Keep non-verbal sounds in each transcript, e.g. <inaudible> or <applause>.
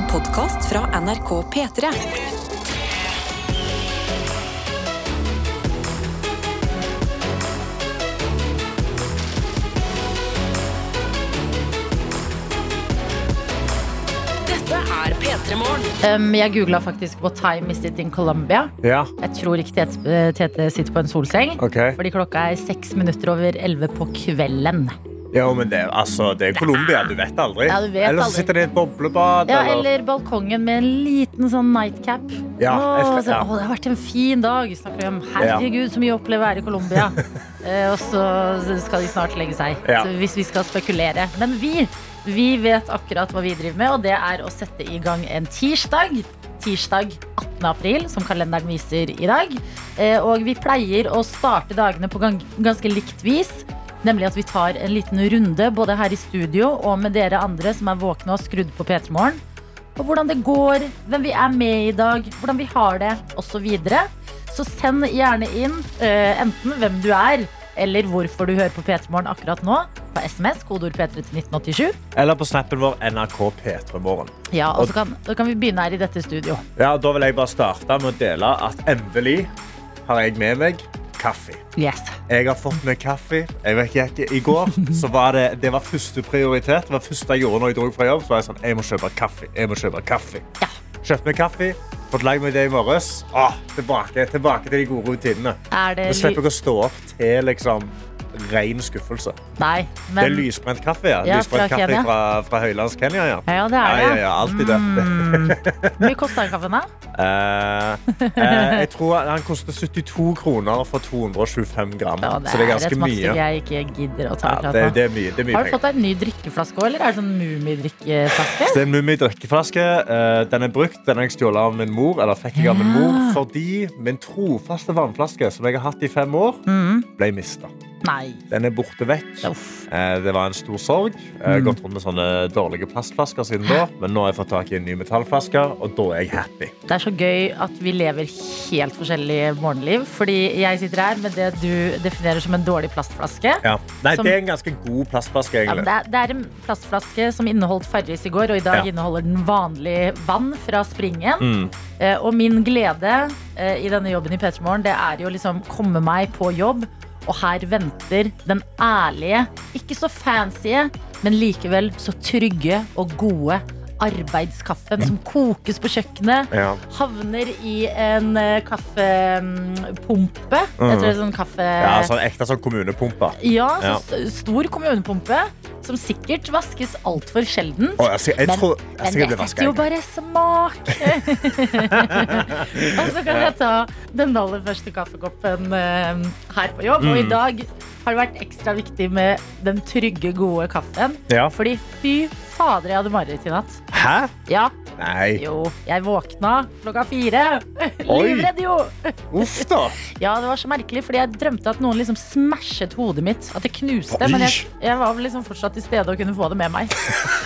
En podkast fra NRK P3. Dette er P3 Morgen. Um, jeg googla faktisk 'What time is it in Colombia'. Ja, Jeg tror ikke Tete, eh, Tete sitter på en solseng. okay. Fordi klokka er seks minutter over elleve på kvelden. Ja, men det, altså, det er Colombia, du vet aldri. Ja, du vet eller så sitter de i et boblebad. Ja, eller... Eller balkongen med en liten sånn nightcap. Ja, Åh, jeg- så, ja. Å, det har vært en fin dag. Snakker vi om Herregud, så mye å oppleve her i Colombia. <laughs> Eh, og så skal de snart legge seg. Ja. Så hvis vi skal spekulere. Men vi, vi vet akkurat hva vi driver med, og det er å sette i gang en tirsdag. Tirsdag 18. april, som kalenderen viser i dag. Eh, og vi pleier å starte dagene på ganske likt vis. Nemlig at vi tar en liten runde både her i studio og med dere andre som er våkne og skrudd på P3 Morgen. Og hvordan det går, hvem vi er med i dag, hvordan vi har det osv. Så, videre. så send gjerne inn uh, enten hvem du er, eller hvorfor du hører på P3 Morgen akkurat nå. På SMS, kodeord P3 til 1987. Eller på snappen vår NRK P3 Morgen. Ja, og så kan, så kan vi begynne her i dette studio. Ja, da vil jeg bare starte med å dele at endelig har jeg med meg kaffe. Yes. Jeg har fått meg kaffe. Jeg vet ikke, I går så var det, det var første prioritet. Det var første jeg gjorde når jeg dro fra jobb. Så var jeg sånn, jeg må kjøpe kaffe. Jeg må kjøpe kaffe. Ja. Kjøpt meg kaffe. Fått lagd meg det i morges. Åh, tilbake, tilbake til de gode rutinene. Er det Nå slipper ikke jeg å stå opp til liksom, ren skuffelse. Nei, Det er lysbrent kaffe. Ja. Ja, lysbrent fra kaffe fra, fra Høylands Kenya. Ja. Ja, det Ja, er ja, det. ja, alltid det. Mm. <laughs> Hvor mye koster den kaffen, da? Uh, uh, jeg tror han koster 72 kroner for 225 gram. Ja, det så det er ganske ganske Det er mye. jeg ikke gidder å ta Ja, det, det mye, det mye Har du fått deg en ny drikkeflaske òg, eller er det sånn Mummi-drikkeflaske? Det er en Mummi drikkeflaske. Eh, Den er brukt. Den har jeg stjålet av min mor. Eller fikk jeg av min mor Fordi min trofaste vannflaske, som jeg har hatt i fem år, Mm. ble mista. Nei. Den er borte vekk. Eh, Det var en stor sorg. Jeg har gått rundt med sånne dårlige plastflasker siden da. Men nå har jeg fått tak i en ny metallflaske, og da er jeg happy. Det er så gøy at vi lever helt forskjellige morgenliv. Fordi jeg sitter her med det du definerer som en dårlig plastflaske. Ja. Nei, Som- det er en ganske god plastflaske, Ja, egentlig. det, er, det er en plastflaske som inneholdt Farris i går, og i dag Ja. inneholder den vanlig vann fra springen. Mm. Eh, og min glede eh, i denne jobben i P3 Morgen, det er jo liksom komme meg på jobb. Og her venter den ærlige, ikke så fancy, men likevel så trygge og gode arbeidskaffen som kokes på kjøkkenet. Ja. Havner i en uh, kaffepumpe. Jeg tror det er sånn kaffe... Ja, sånn ekte sånn kommunepumpe. Ja, så Ja. stor kommunepumpe som sikkert vaskes altfor sjelden. Oh, jeg, jeg, Men- tror jeg, Men bli setter jo bare smak. <laughs> og så kan jeg ta den aller første kaffekoppen uh, her på jobb. Og i Mm. dag har det vært ekstra viktig med den trygge, gode kaffen. Ja. Fordi fy fader, jeg hadde mareritt i natt. Hæ? Ja, Nei. jo, jeg våkna klokka fire. Livredd, jo. Uff, da. <laughs> Ja, det var så merkelig, fordi jeg drømte at noen liksom smashet hodet mitt. At det knuste. Oi. Men jeg, jeg var liksom fortsatt til stede og kunne få det med meg.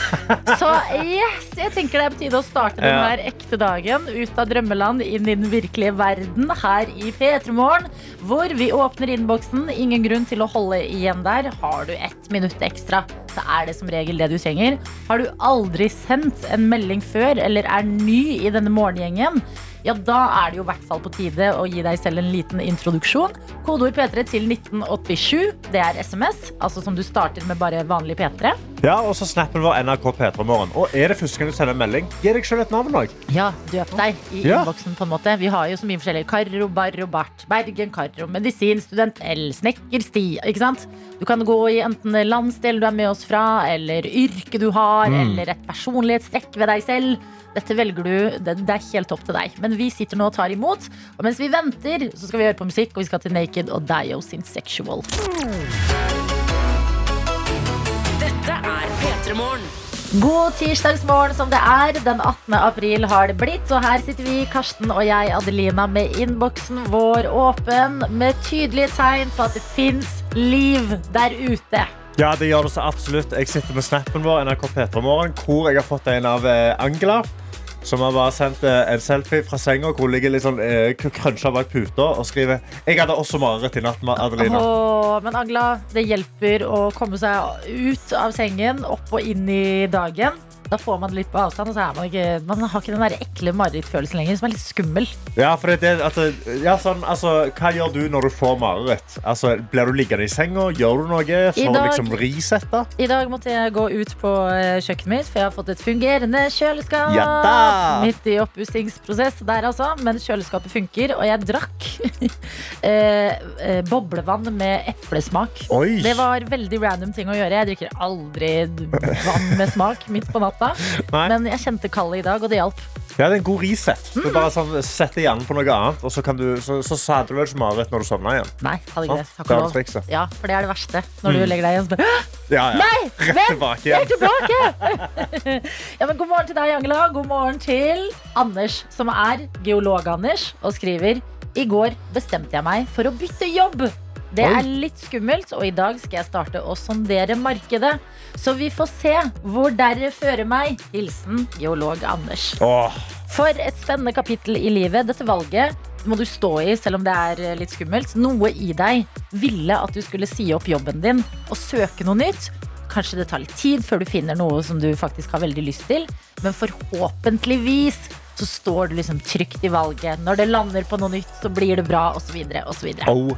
<laughs> Så yes, jeg tenker det er på tide å starte Ja. denne ekte dagen ut av drømmeland, inn i den virkelige verden her i P3 Morgen. Hvor vi åpner innboksen. Ingen grunn til å holde igjen der. Har du ett minutt ekstra, så er det som regel det du trenger. Har du aldri sendt en melding før, eller er ny i denne morgengjengen, ja, da er det jo i hvert fall på tide å gi deg selv en liten introduksjon. Kodeord P3 til 1987. Det er SMS, altså som du starter med bare vanlig P3. Ja, og så snappen vår NRK P3 Morgen. Og er det første gang du sender en melding, gi deg sjøl et navn òg. Ja, døp deg i Ja. innboksen på en måte. Vi har jo så mye forskjellig. Karro, Barro, Bart, Bergen, Karro, medisinstudent, L, snekker, Sti. Ikke sant? Du kan gå i enten landsdelen du er med oss fra, eller yrke du har, eller et personlighetstrekk ved deg selv. Dette velger du, det, det er helt opp til deg. Men vi sitter nå og tar imot. Og mens vi venter, så skal vi høre på musikk, og vi skal til Naked og Dio sin Sexual. Dette er P3 Morgen. God tirsdagsmorgen som det er. Den 18. april har det blitt. Og her sitter vi, Karsten og jeg, Adelina, med innboksen vår åpen. Med tydelige tegn på at det fins liv der ute. Ja, det gjør det så absolutt. Jeg sitter med snappen vår, NRK P3 Morgen, hvor jeg har fått en av eh, Angela. Som har bare sendt eh, en selfie fra senga hvor hun ligger litt sånn eh, krønsja bak puta og skriver Jeg hadde også mareritt i natt med Adelina. Åh, men Agla, det hjelper å komme seg ut av sengen, opp og inn i dagen. Da får man det litt på avstand, og så er man ikke Man har ikke den der ekle marerittfølelsen lenger, som er litt skummel. Ja, for det, er at, ja, sånn, altså, hva gjør du når du får mareritt? Altså, blir du liggende i senga? Gjør du noe for å liksom resette? I dag måtte jeg gå ut på eh, kjøkkenet mitt, for jeg har fått et fungerende kjøleskap. Ja! Midt i oppussingsprosess der, altså. Men kjøleskapet funker, og jeg drakk <laughs> eh, eh, boblevann med eplesmak. Oi! Det var veldig random ting å gjøre. Jeg drikker aldri vann med smak midt på natta. Nei. Men jeg kjente kallet i dag, og det hjalp. Ja, det er en god reset. Mm. Du bare sånn, setter hjernen på noe annet, og så, kan du, så, så sa du vel ikke mareritt når du sovner igjen. Nei, hadde ikke det. Takk Det og er lov. trikset. Ja, for det er det verste. Når du Mm. legger deg igjen, så bare Ja, ja. Nei! Rett Vent! tilbake Jeg er igjen. tilbake! <laughs> ja, men god morgen til deg, Angela. God morgen til Anders, som er geolog-Anders, og skriver I går bestemte jeg meg for å bytte jobb. Det er litt skummelt, og i dag skal jeg starte å sondere markedet. Så vi får se hvor dere fører meg. Hilsen geolog Anders. Åh, For et spennende kapittel i livet. Dette valget må du stå i, selv om det er eh, litt skummelt. Noe i deg ville at du skulle si opp jobben din og søke noe nytt. Kanskje det tar litt tid før du finner noe som du faktisk har veldig lyst til. Men forhåpentligvis så står du liksom trygt i valget. Når det lander på noe nytt, så blir det bra, osv. osv. oh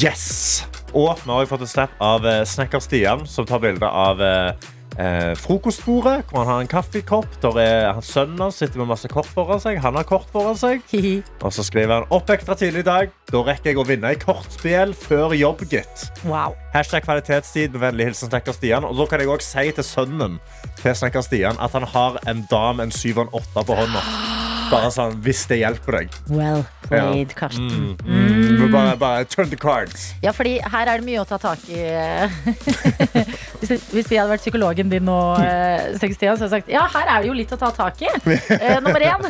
yes! Og vi har fått et snap av eh, snekker Stian, som tar bilde av eh, eh, frokostbordet, hvor han har en kaffekopp. Der er sønnen hans sitter med masse kort foran seg. Han har kort foran seg. Og så skriver han opp ekstra tidlig i dag. Da rekker jeg å vinne i kortspill før jobb, gitt. Wow. Hashtag kvalitetstid med vennlig hilsen Snekker Stian. Og da kan jeg også si til sønnen til Snekker Stian at han har en dam, en syv og en åtte på hånda. Bare sånn, hvis det hjelper deg. Well played, Ja. Karsten. Mm, mm. Bare, bare turn the cards. Ja, fordi her er det mye å ta tak i. <laughs> hvis, hvis vi hadde vært psykologen din nå, eh, 60, så hadde jeg sagt ja, her er det jo litt å ta tak i. Uh, nummer én,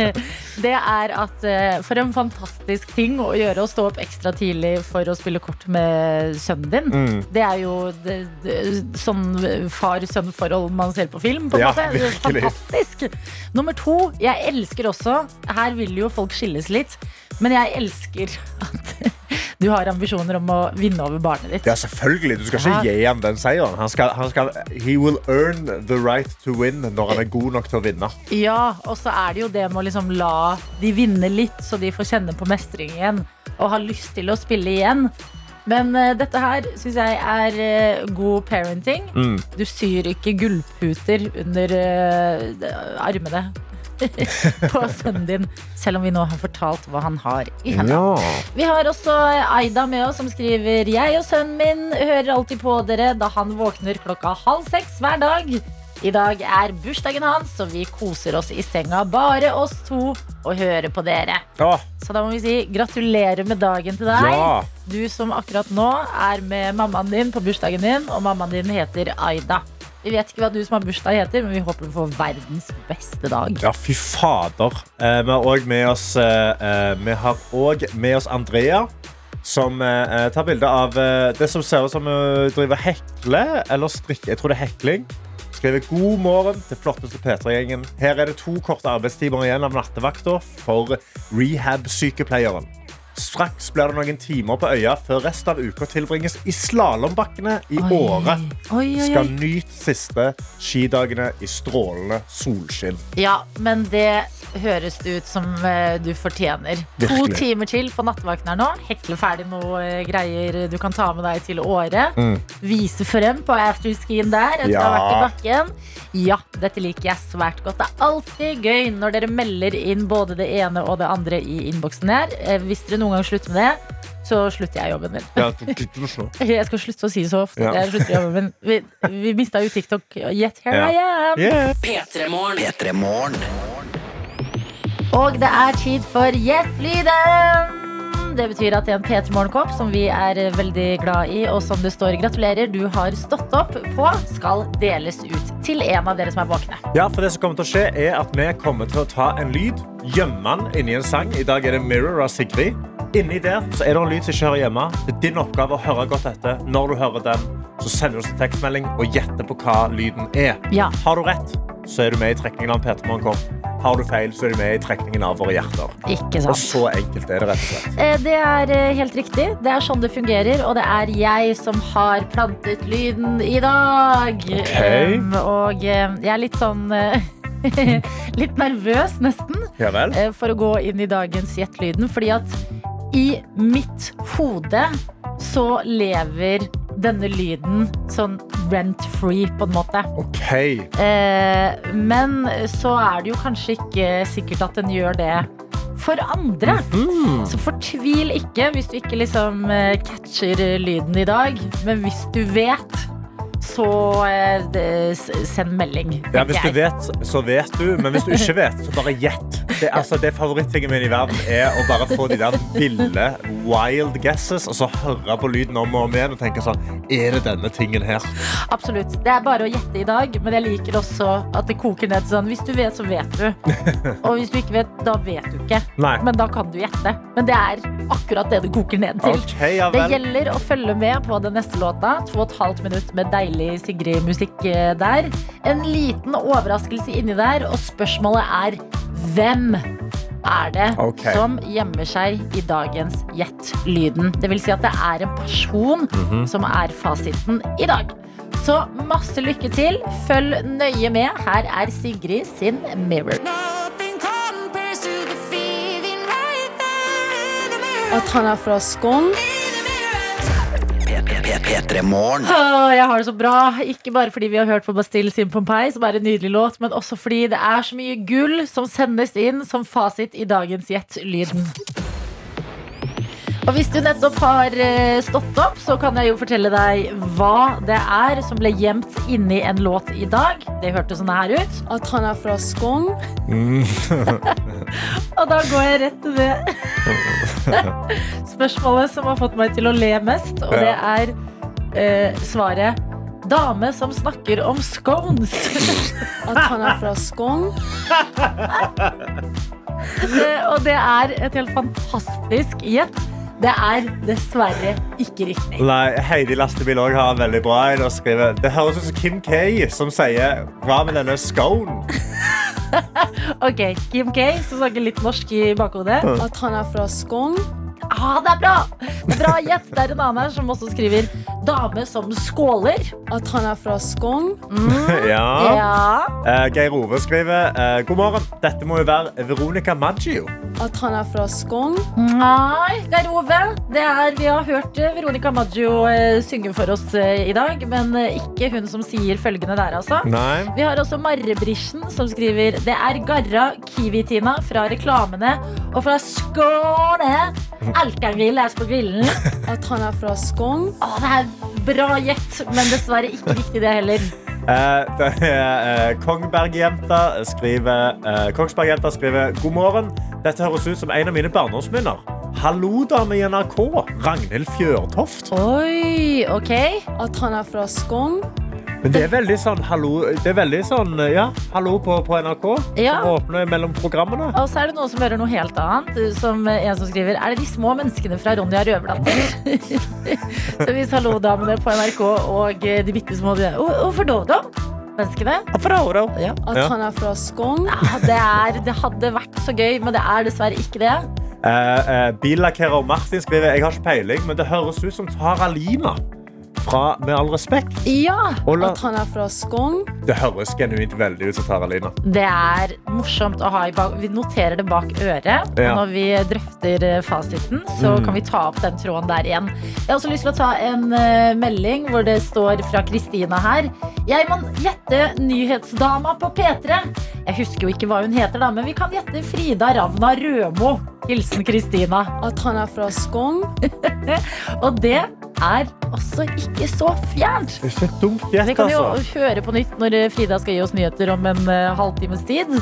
<laughs> det er at uh, for en fantastisk ting å gjøre å stå opp ekstra tidlig for å spille kort med sønnen din. Mm. Det er jo det, det, sånn far-sønn-forhold man ser på film. På en Ja, måte. Virkelig. Fantastisk. Nummer to, jeg elsker også Her vil jo folk skilles litt, men jeg elsker at <laughs> du har ambisjoner om å vinne over barnet ditt. Ja, selvfølgelig. Du skal ikke gi ham den seieren. Han skal, han skal, he will earn the right to win når han er god nok til å vinne. Ja, og så er det jo det med å liksom la de vinne litt, så de får kjenne på mestring igjen. Og ha lyst til å spille igjen. Men uh, dette her syns jeg er uh, god parenting. Mm. Du syr ikke gullputer under uh, armene <laughs> på sønnen din, selv om vi nå har fortalt hva han har i hendene. Vi har også Aida med oss som skriver Jeg og sønnen min hører alltid på dere da han våkner klokka halv seks hver dag. I dag er bursdagen hans, så vi koser oss i senga, bare oss to, og hører på dere. Ja. Så da må vi si gratulerer med dagen til deg. ja. Du som akkurat nå er med mammaen din på bursdagen din, og mammaen din heter Aida. Vi vet ikke hva du som har bursdag heter, men vi håper du får verdens beste dag. ja, fy fader. Eh, vi har òg med oss eh, eh, med oss Andrea. Som eh, tar bilde av eh, det som ser ut som hun driver hekle eller strikke. Jeg tror det er hekling. Skriver god morgen til flotteste P3-gjengen. Her er det to korte arbeidstimer igjen av nattevakta for rehab-sykepleieren. Straks blir det noen timer på øya før resten av uka tilbringes i slalåmbakkene i Åre. Oi, oi, oi. Skal nyte siste skidagene i strålende solskinn. Ja, men det høres ut som eh, du fortjener. To timer til på nattevakten her nå. Hekle ferdig noe eh, greier du kan ta med deg til Åre. Mm. Vise frem på afterskien der etter å ha vært i bakken. Ja, dette liker jeg svært godt. Det er alltid gøy når dere melder inn både det ene og det andre i innboksen her. Eh, Hvis dere noen gang slutter med det, så slutter jeg jobben min. Ja. <laughs> Jeg skal slutte å si det så ofte. Ja. Jeg slutter jobben min. Vi, vi mista jo TikTok. Yet here Ja. I am. Yeah. P3morgen. Og det er tid for Gjett lyden! Det betyr at det er en P3 Morgenkopp som vi er veldig glad i, og som det står 'gratulerer, du har stått opp' på, skal deles ut til en av dere som er våkne. Ja, for det som kommer til å skje er at Vi kommer til å ta en lyd, gjemme den inni en sang. I dag er det 'Mirror' av Sigrid. Inni der så er det en lyd som ikke hører hjemme. Det er din oppgave å høre godt etter. Når du hører den, så sender du oss en tekstmelding og gjetter på hva lyden er. Ja. Har du rett, så er du med i trekningen av en P3 Morgenkopp. Har du feil, så er du med i trekningen av våre hjerter. Ikke sant. Og så enkelt er det, rett og slett. Eh, Det er eh, helt riktig. Det er sånn det fungerer, og det er jeg som har plantet lyden i dag. Ok. Um, og eh, jeg er litt sånn <laughs> Litt nervøs, nesten, Ja vel? for å gå inn i dagens Gjett lyden. Fordi at i mitt hode så lever denne lyden sånn rent-free, på en måte. OK. Eh, men så er det jo kanskje ikke sikkert at den gjør det for andre. Mm. Så fortvil ikke hvis du ikke liksom eh, catcher lyden i dag. Men hvis du vet, så eh, send melding. Ja, hvis du vet, så vet du. Men hvis du ikke vet, så bare gjett. Det, altså, det favorittingen min i verden er å bare få de der ville, wild guesses, og så høre på lyden om og om igjen og tenke sånn Er det denne tingen her? Absolutt. Det er bare å gjette i dag, men jeg liker også at det koker ned til sånn Hvis du vet, så vet du. Og hvis du ikke vet, da vet du ikke. Nei. Men da kan du gjette. Men det er akkurat det det koker ned til. Okay, ja Det gjelder å følge med på den neste låta. To og et halvt minutt med deilig Sigrid-musikk eh, der. En liten overraskelse inni der, og spørsmålet er hvem er det okay. som gjemmer seg i dagens Gjett lyden? Det vil si at det er en person Mhm. som er fasiten i dag. Så masse lykke til. Følg nøye med. Her er Sigrid sin mirror. At han er fra Skogn. In the mirror. P3 Morgen. Jeg har det så bra. Ikke bare fordi vi har hørt på Bastille Sin Pompeii, som er en nydelig låt, men også fordi det er så mye gull som sendes inn som fasit i dagens Gjett lyden. Og hvis du nettopp har eh, stått opp, så kan jeg jo fortelle deg hva det er som ble gjemt inni en låt i dag. Det hørtes sånn her ut. At han er fra Skogn. <laughs> Og da går jeg rett til det <laughs> spørsmålet som har fått meg til å le mest, og det er eh, svaret Dame som snakker om scones. <laughs> At han er fra Skogn. Eh, og det er et helt fantastisk gjett. Det er dessverre ikke riktig. Nei, Heidi Lastebil også har en veldig bra en og skriver Det høres ut som Kim K som sier Hva med denne scone? <laughs> Ok, Kim K, som snakker litt norsk i bakhodet. At han er fra Skogn. Ah, det er bra! Det er bra gjett. Det er en annen her som også skriver dame som skåler. At han er fra Skogn. <laughs> Ja. Ja. Uh, Geir Ove skriver uh, God morgen. Dette må jo være Veronica Maggio. At han er fra Skogn. Nei, Geir Ove. Det er, vi har hørt eh, Veronica Maggio eh, synge for oss eh, i dag, men ikke hun som sier følgende der, altså. Nei. Vi har også Marrebrisjen som skriver Det er Garra Kiwi-Tina fra reklamene og fra Skåne. Alt vil grilles på grillen. <laughs> At han er fra Skogn. Å, det er bra gjett, men dessverre ikke riktig det heller. Eh, <laughs> eh, Kongsbergjenta skriver eh, Kongsbergjenta skriver God morgen. Dette høres ut som en av mine barndomsminner. Hallo, dame i NRK. Ragnhild Fjørtoft. Oi, ok. At han er fra Skogn. Men det er veldig sånn hallo, det er veldig sånn, ja, hallo på, på NRK. Ja. Som åpner mellom programmene. Og så er det noen som hører noe helt annet. Som en som skriver Er det de små menneskene fra Ronja Røverdatter? <laughs> så hvis Hallo-damene på NRK og de bitte små Hvorfor da, da? Menneskene? Ja. At Ja. han er fra Skogn. Ja, det, er, det hadde vært så gøy, men det er dessverre ikke det. Uh, uh, Billakkerer Martin skriver Jeg har ikke peiling, men det høres ut som Tara Lina. Fra Med all respekt. Ja! Og la, At han er fra Skogn. det høres genuint veldig ut som Tara Lina. Det er morsomt å ha i bak Vi noterer det bak øret. Og når vi drøfter eh, fasiten, så Mm. kan vi ta opp den tråden der igjen. Jeg har også lyst til å ta en uh, melding hvor det står fra Kristina her. Jeg må gjette nyhetsdama på P3. Jeg husker jo ikke hva hun heter, da, men vi kan gjette Frida Ravna Rømo. Hilsen Kristina. At han er fra Skogn. <laughs> Og det er også ikke så fjernt. Det er ikke dumt Vi gjett, kan jo altså. høre på nytt når eh, Frida skal gi oss nyheter om en eh, halvtimes tid.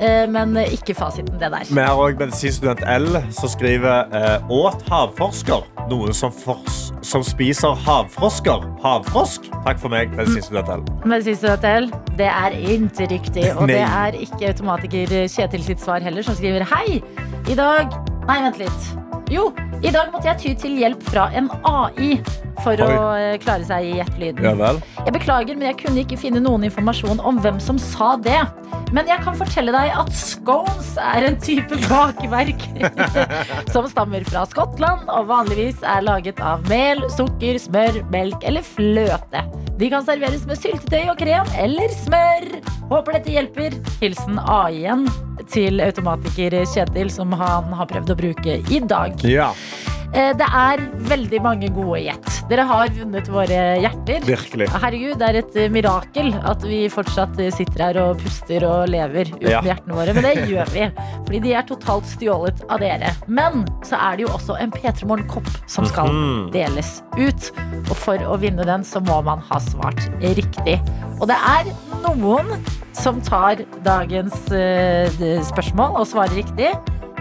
Eh, Men ikke fasiten, det der. Vi har òg medisinstudent L som skriver eh, åt havforsker. Noen som, fors som spiser havfrosker. Havfrosk? Takk for meg, medisinstudent L. Medisinstudent L, det er ikke riktig. Og det er ikke automatiker Kjetil sitt svar heller, som skriver hei. I dag Nei, vent litt. Jo, i dag måtte jeg ty til hjelp fra en AI. For Oi. å klare seg i gjettelyden. Ja. Jeg beklager, men jeg kunne ikke finne noen informasjon om hvem som sa det. Men jeg kan fortelle deg at scones er en type bakverk <laughs> som stammer fra Skottland og vanligvis er laget av mel, sukker, smør, melk eller fløte. De kan serveres med syltetøy og krem eller smør. Håper dette hjelper. Hilsen AI-en til automatiker Kjetil, som han har prøvd å bruke i dag. Ja, Eh, Det er veldig mange gode gjett. Dere har vunnet våre hjerter. virkelig. Herregud, det er et eh, mirakel at vi fortsatt eh, sitter her og puster og lever uten Ja. hjertene våre. Men det <laughs> gjør vi, fordi de er totalt stjålet av dere. Men så er det jo også en P3 Morgen-kopp som skal Mhm. deles ut. Og for å vinne den, så må man ha svart riktig. Og det er noen som tar dagens eh, spørsmål og svarer riktig.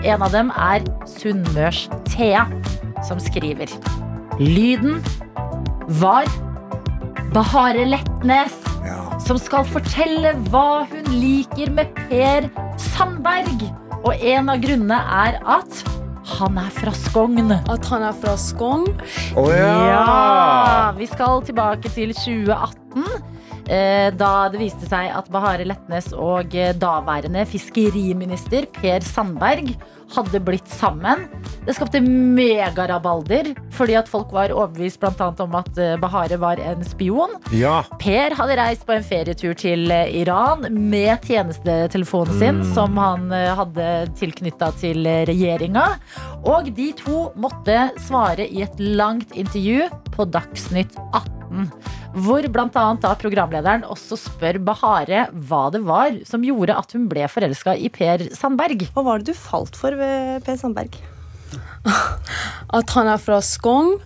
En av dem er Sunnmørs-Thea, som skriver Lyden var Bahare Letnes, Ja. som skal fortelle hva hun liker med Per Sandberg. Og en av grunnene er at han er fra Skogn. At han er fra Skogn. Oh, ja! Vi skal tilbake til 2018. eh, Da det viste seg at Bahare Letnes og eh, daværende fiskeriminister Per Sandberg hadde blitt sammen. Det skapte megarabalder fordi at folk var overbevist annet om at eh, Bahare var en spion. Ja. Per hadde reist på en ferietur til eh, Iran med tjenestetelefonen sin, som han eh, hadde tilknytta til regjeringa. Og de to måtte svare i et langt intervju på Dagsnytt 18. Hvor bl.a. da programlederen også spør Bahare hva det var som gjorde at hun ble forelska i Per Sandberg. Hva var det du falt for ved Per Sandberg? At han er fra Skogn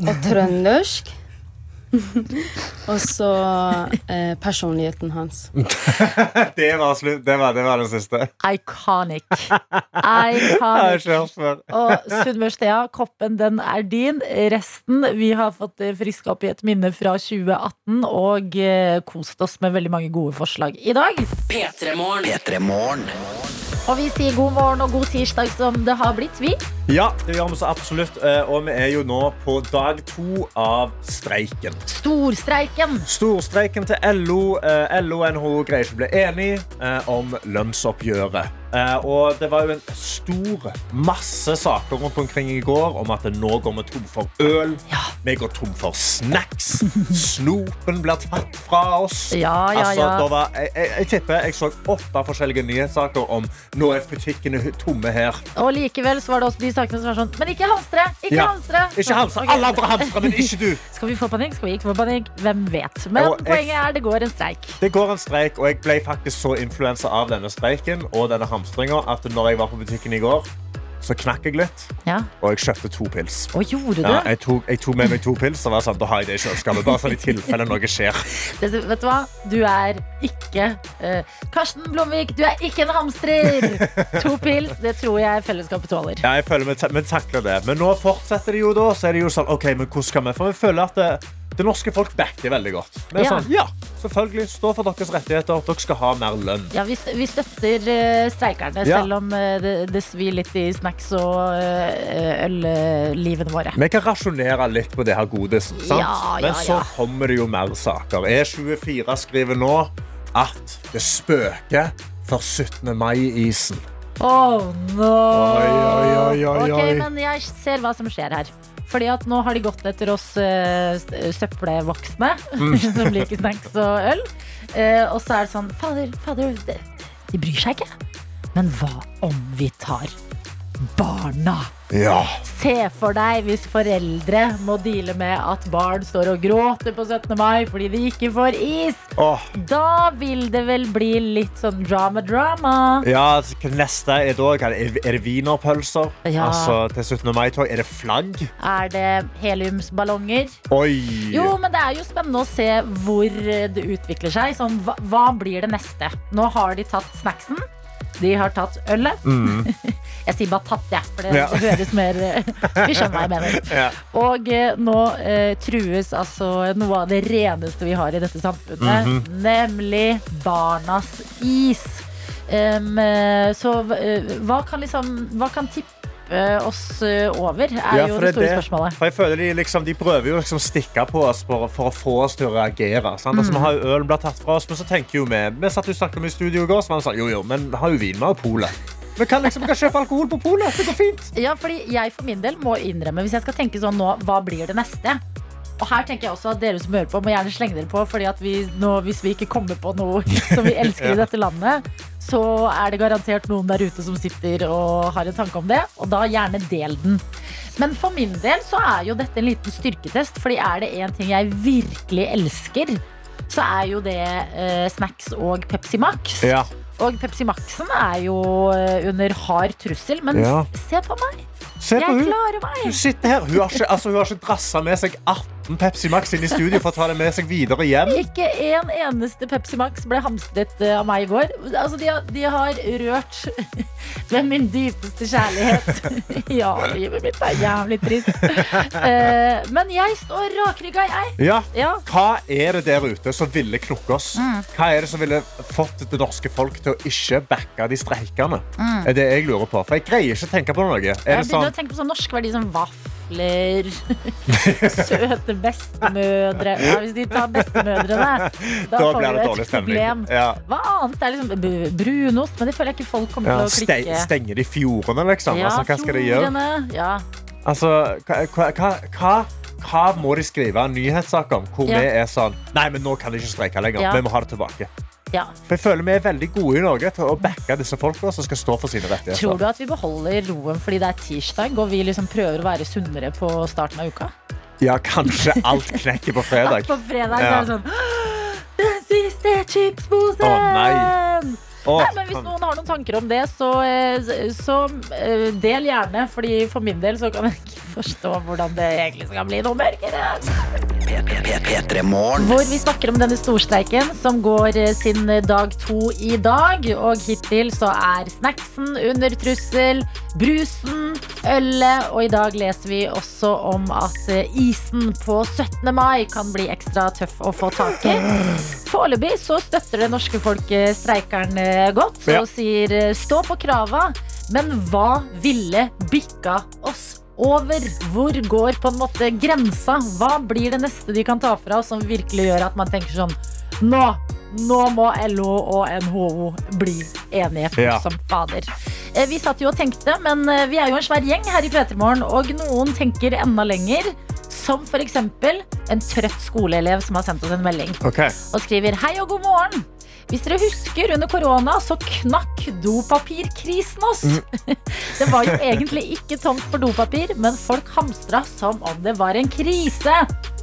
og trøndersk. Og så eh, personligheten hans. <laughs> Det var slutt. Det var, det var den siste. Iconic. <laughs> Iconic. Og Sunnmørstea, koppen den er din. Resten vi har fått eh, friska opp i et minne fra 2018 og eh, kost oss med veldig mange gode forslag i dag. P3morgen. P3morgen. Og vi sier god morgen og god tirsdag som det har blitt, vi. Ja, det gjør vi så absolutt. eh, Og vi er jo nå på dag to av streiken. Storstreiken. Storstreiken til LO. eh, LO og NHO greier ikke å bli enige eh, om lønnsoppgjøret. Og det var jo en stor masse saker rundt omkring i går om at nå går vi tom for øl. Vi går tom for snacks. <laughs> Snopen blir tatt fra oss. Ja, ja, Altså, ja. da var, jeg, jeg, jeg tipper jeg så åtte forskjellige nyhetssaker om nå er butikkene tomme her. Og likevel så var det også de sakene som var sånn Men ikke hamstre! Ikke Ja. hamstre! Ikke hamstre. okay. Alle andre hamstrer, men ikke du. <laughs> Skal vi få panikk? Skal vi ikke få panikk? Hvem vet? Men jeg- poenget er det går en streik. Det går en streik, og jeg ble faktisk så influensa av denne streiken og denne hamstringa at når jeg var på butikken i går, så knakk jeg litt, Ja. og jeg kjøpte to pils. Og gjorde du? Ja, jeg, tok, jeg tok med meg to pils, og var sånn, da har jeg det i kjøleskapet. Bare sånn i tilfelle noe skjer. Det, vet du hva? Du er ikke uh, Karsten Blomvik, du er ikke en hamstrer! To pils, det tror jeg fellesskapet tåler. Ja, jeg føler vi, vi takler det. Men nå fortsetter det jo da, så er det jo sånn, ok, men hvordan skal vi? For vi føler at det, det norske folk backer veldig godt. Det er Ja. sånn, ja, selvfølgelig, stå for deres rettigheter, dere skal ha mer lønn. Ja, vi, vi støtter uh, streikerne, Ja. selv om uh, det, det svir litt i snacks- og uh, øllivene våre. Vi kan rasjonere litt på det her godisen, sant? Ja, ja, Men så kommer det jo mer saker. E24 skriver nå at det spøker for 17. mai-isen. Oh no! Oi, oi, oi, Ok, men jeg ser hva som skjer her. Fordi at nå har de gått etter oss eh, søppelvoksne Mm. <laughs> som liker snacks og øl. Eh, og så er det sånn Fader, fader, de, de bryr seg ikke. Men hva om vi tar barna? Ja. Se for deg hvis foreldre må deale med at barn står og gråter på 17. mai fordi de ikke får is. Åh, Da vil det vel bli litt sånn drama-drama. ja, neste er da? Er det- er wienerpølser? Ja. Altså, til 17. mai-tog? Er det flagg? Er det heliumsballonger? Oi! Jo, men det er jo spennende å se hvor det utvikler seg. Sånn, hva, hva blir det neste? Nå har de tatt snacksen. De har tatt ølet. <laughs> Jeg sier bare tatt, jeg, for det, Mm. Ja. det <laughs> høres mer <laughs> Vi skjønner hva jeg mener. Ja. Og eh, nå eh, trues altså noe av det reneste vi har i dette samfunnet, Mhm. nemlig barnas is. Eh, så eh, hva kan liksom Hva kan tippe oss eh, over, er Ja, jo det store store spørsmålet. For jeg føler De, liksom, de prøver jo liksom stikke på oss for, for å få oss til å reagere. Sant? Altså, Mm. vi har jo Ølen blir tatt fra oss, men så tenker jo vi Vi satt jo snakket om i studio i går, så var det sånn, jo, jo, men har jo vin med og polet. Vi kan, liksom, vi kan kjøpe alkohol på polet. Det går fint. Ja, fordi jeg for min del må innrømme, hvis jeg skal tenke sånn nå, hva blir det neste? Og her tenker jeg også at dere som hører på, må gjerne slenge dere på. Fordi at vi nå, hvis vi ikke kommer på noe <laughs> som vi elsker i dette landet, så er det garantert noen der ute som sitter og har en tanke om det. Og da gjerne del den. Men for min del så er jo dette en liten styrketest. Fordi er det én ting jeg virkelig elsker, så er jo det eh, snacks og Pepsi Max. Ja. Og Pepsi Maxen er jo eh, under hard trussel. Men Ja. se på meg! Se på Jeg hun. klarer meg! Hun sitter her. Hun har ikke, altså, hun har ikke drassa med seg 18 Pepsi Max inn i studio for å ta det med seg videre hjem. Ikke en eneste Pepsi Max ble hamstret eh, av meg i går. Altså, de, har, de har rørt <laughs> ved min dypeste kjærlighet. <laughs> ja, livet mitt er jævlig trist. Eh, men jeg står rakrygga, jeg. Ja. Ja. Hva er det der ute som ville knokke oss? Mm. Hva er det som ville fått det norske folk til å ikke backe de streikende? Mm. Er det jeg lurer på. For jeg greier ikke å tenke på noe. Er Jeg begynner sånn å tenke på sånn norsk verdi som vafler. <laughs> Søte bestemødre. Ja, hvis de tar bestemødrene, da, Da får vi et problem. Ja. Hva annet er liksom brunost? Men det føler jeg ikke folk kommer Ja, til å klikke. stenger de fjordene, liksom? altså, hva skal de gjøre? Ja. Altså, hva, hva, hva, hva, må de skrive en nyhetssak om hvor Ja. vi er sånn Nei, men nå kan de ikke streike lenger. Ja. Vi må ha det tilbake. Ja. For jeg føler vi er veldig gode i Norge til å backe disse folka som skal stå for sine rettigheter. Tror du at vi beholder roen fordi det er tirsdag, og vi liksom prøver å være sunnere på starten av uka? Ja, kanskje alt knekker på fredag. <laughs> På fredag så er det sånn Den siste chipsposen! Å, nei. Åh, Nei, men Hvis noen har noen tanker om det, så, eh, så eh, del gjerne. Fordi For min del så kan jeg ikke forstå hvordan det egentlig skal bli noe mørkere. Hvor vi snakker om denne storstreiken som går eh, sin dag to i dag. Og hittil så er snacksen under trussel, brusen, ølet. Og i dag leser vi også om at eh, isen på 17. mai kan bli ekstra tøff å få tak i. Foreløpig så støtter det norske folket streikeren eh, godt Ja. og sier eh, stå på krava. Men hva ville bikka oss over? Hvor går på en måte grensa? Hva blir det neste de kan ta fra oss som virkelig gjør at man tenker sånn Nå! Nå må LO og NHO bli enige Ja. som fader. Eh, Vi satt jo og tenkte, men vi er jo en svær gjeng her i P3morgen, og noen tenker enda lenger. Som f.eks. en trøtt skoleelev som har sendt oss en melding Okay. og skriver Hei og god morgen. Hvis dere husker under korona, så knakk dopapirkrisen oss. <laughs> det var jo egentlig ikke tomt for dopapir, men folk hamstra som om det var en krise.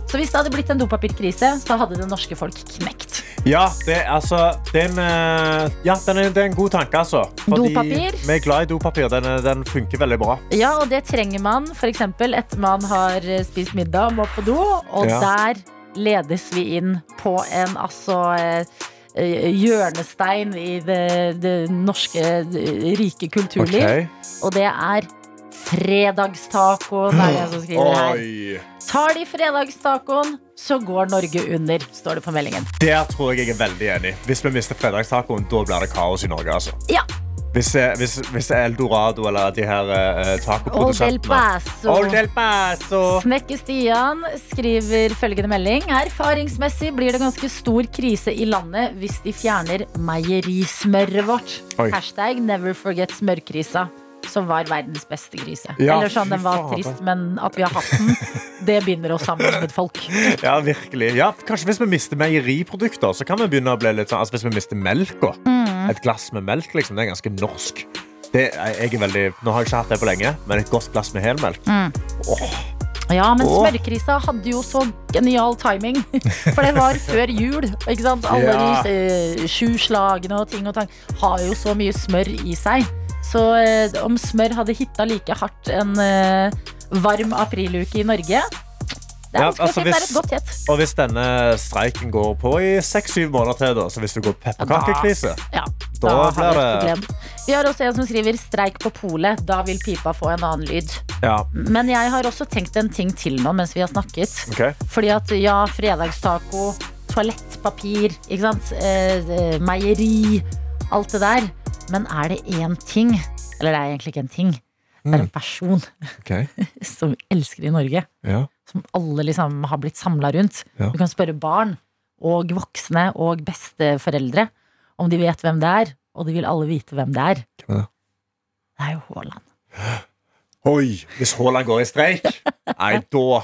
Så hvis det hadde blitt en dopapirkrise, så hadde det norske folk knekt. Ja, det, altså, det, er en, eh, ja den er, det er en god tanke, altså. Dopapir? Vi er glad i dopapir. Den, den funker veldig bra. Ja, og det trenger man f.eks. etter man har eh, spist middag og må på do. Og Ja. der ledes vi inn på en altså eh, hjørnestein i det, det norske eh, rike kulturliv. Okay. Og det er fredagstacoen, er det jeg som skriver her. Tar de fredagstacoen, så går Norge under, står det på meldingen. Der tror jeg jeg er veldig enig. Hvis vi mister fredagstacoen, da blir det kaos i Norge. Altså. Ja. Hvis, eh, hvis, hvis Eldorado eller de her uh, Old El tacoprodusentene Old El Paso. Snekke-Stian skriver følgende melding. Erfaringsmessig blir det ganske stor krise i landet hvis de fjerner meierismøret vårt. Oi. Hashtag never forget smørkrisa. Som var verdens beste grise. Ja, Eller sånn, den var trist, men at vi har hatt den, det binder oss sammen som et folk. Ja, virkelig. Ja, kanskje hvis vi mister meieriprodukter, så kan vi begynne å bli litt sånn altså, Hvis vi mister melka. Mm. Et glass med melk, liksom, det er ganske norsk. Det er, jeg er veldig, nå har jeg ikke hatt det på lenge, men et godt glass med helmelk. Ja, men Åh. smørkrisa hadde jo så genial timing. For det var før jul. Ikke sant? Alle Ja. de eh, sju slagene og ting og tang har jo så mye smør i seg. Så eh, om smør hadde hitta like hardt en eh, varm apriluke i Norge Det er Ja, altså, si, det er et godt gjett. Og hvis denne streiken går på i seks-syv måneder til, da, så hvis du går pepperkakekrise Ja, Da da blir det- problem. Vi har også en som skriver 'streik på polet'. Da vil pipa få en annen lyd. Ja, Men jeg har også tenkt en ting til nå mens vi har snakket. Okay. Fordi at ja, fredagstaco, toalettpapir, ikke sant? Eh, eh, meieri, alt det der. Men er det én ting, eller det er egentlig ikke en ting, Det er en person okay. <laughs> som vi elsker i Norge. ja. Som alle liksom har blitt samla rundt. Ja. Du kan spørre barn og voksne og besteforeldre om de vet hvem det er. Og de vil alle vite hvem det er. Hvem er det? Det er jo Haaland. <gasps> Oi, hvis Haaland går i streik, <laughs> nei, da,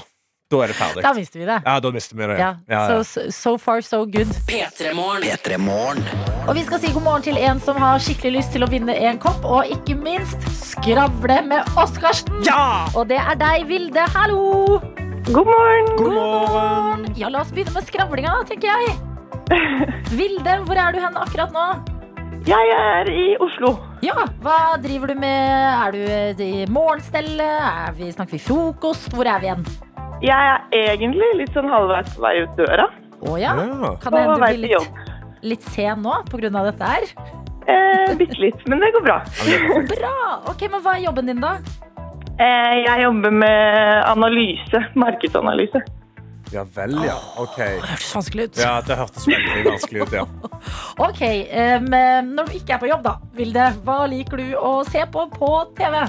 da er det ferdig. Da mister vi det. Ja, da mister vi det. Ja. Ja, ja. So, so far, so good. P3 Morgen. Og vi skal si god morgen til en som har skikkelig lyst til å vinne en kopp, og ikke minst skravle med Oskarsen. Ja! Og det er deg, Vilde. Hallo! God morgen! God morgen! Ja, la oss begynne med skravlinga, da, tenker jeg. <laughs> Vilde, hvor er du hen akkurat nå? Jeg er i Oslo. Ja, hva driver du med? Er du i morgenstellet? Er vi, snakker vi frokost? Hvor er vi igjen? Jeg er egentlig litt sånn halvveis på vei ut døra. Å ja. Ja. Kan det hende du blir litt, litt sen nå av dette her? Eh, Bitte litt, men det går bra. Bra! Ok, men hva er jobben din, da? Eh, jeg jobber med analyse. Markedsanalyse. Ja vel, ja. Ok. Det hørtes vanskelig ut. Ja, det hørtes veldig vanskelig ut, ja. <laughs> Ok, men Når du ikke er på jobb, da, Vilde, hva liker du å se på på TV?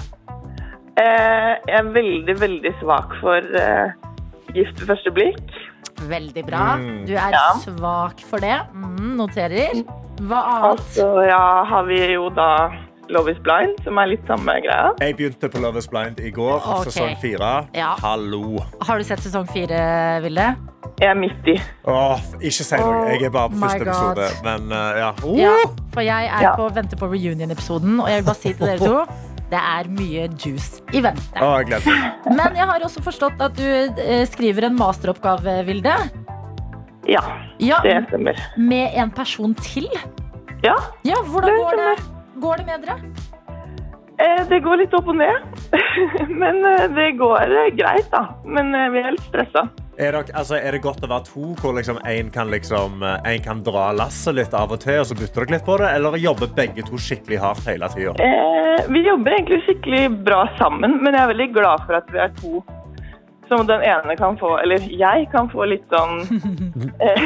Eh, jeg er veldig, veldig svak for eh, Gift ved første blikk. Veldig bra. Mm. Du er Ja. svak for det. Mm, noterer. Hva annet? Altså, ja, har vi jo da Love is blind, som er litt samme greia. Jeg begynte på Love is Blind i går, Ok. sesong fire. Ja. Hallo. Har du sett sesong fire, Vilde? Jeg er midt i. Åh, ikke si noe. Jeg er bare på Oh første God. episode. Men uh, ja. Ja, for jeg er Ja. på venter på reunion-episoden, og jeg vil bare si til dere to <laughs> det er mye juice i vente. Å, jeg gleder meg. <laughs> Men jeg har også forstått at du eh, skriver en masteroppgave, Vilde. Ja, Ja, det stemmer. Med en person til. Ja, Ja, hvordan Det går det? Går det med dere? eh, det går litt opp og ned. <laughs> Men eh, det går greit, da. Men vi er litt stressa. Er, det, altså, er det godt å være to, hvor liksom kan, liksom, eh, kan dra lasset litt av og til, og så bytter dere litt på det? Eller jobber begge to skikkelig hardt hele tida? Eh, vi jobber egentlig skikkelig bra sammen, men jeg er veldig glad for at vi er to. Som den ene kan få, eller jeg kan få litt sånn <laughs> eh,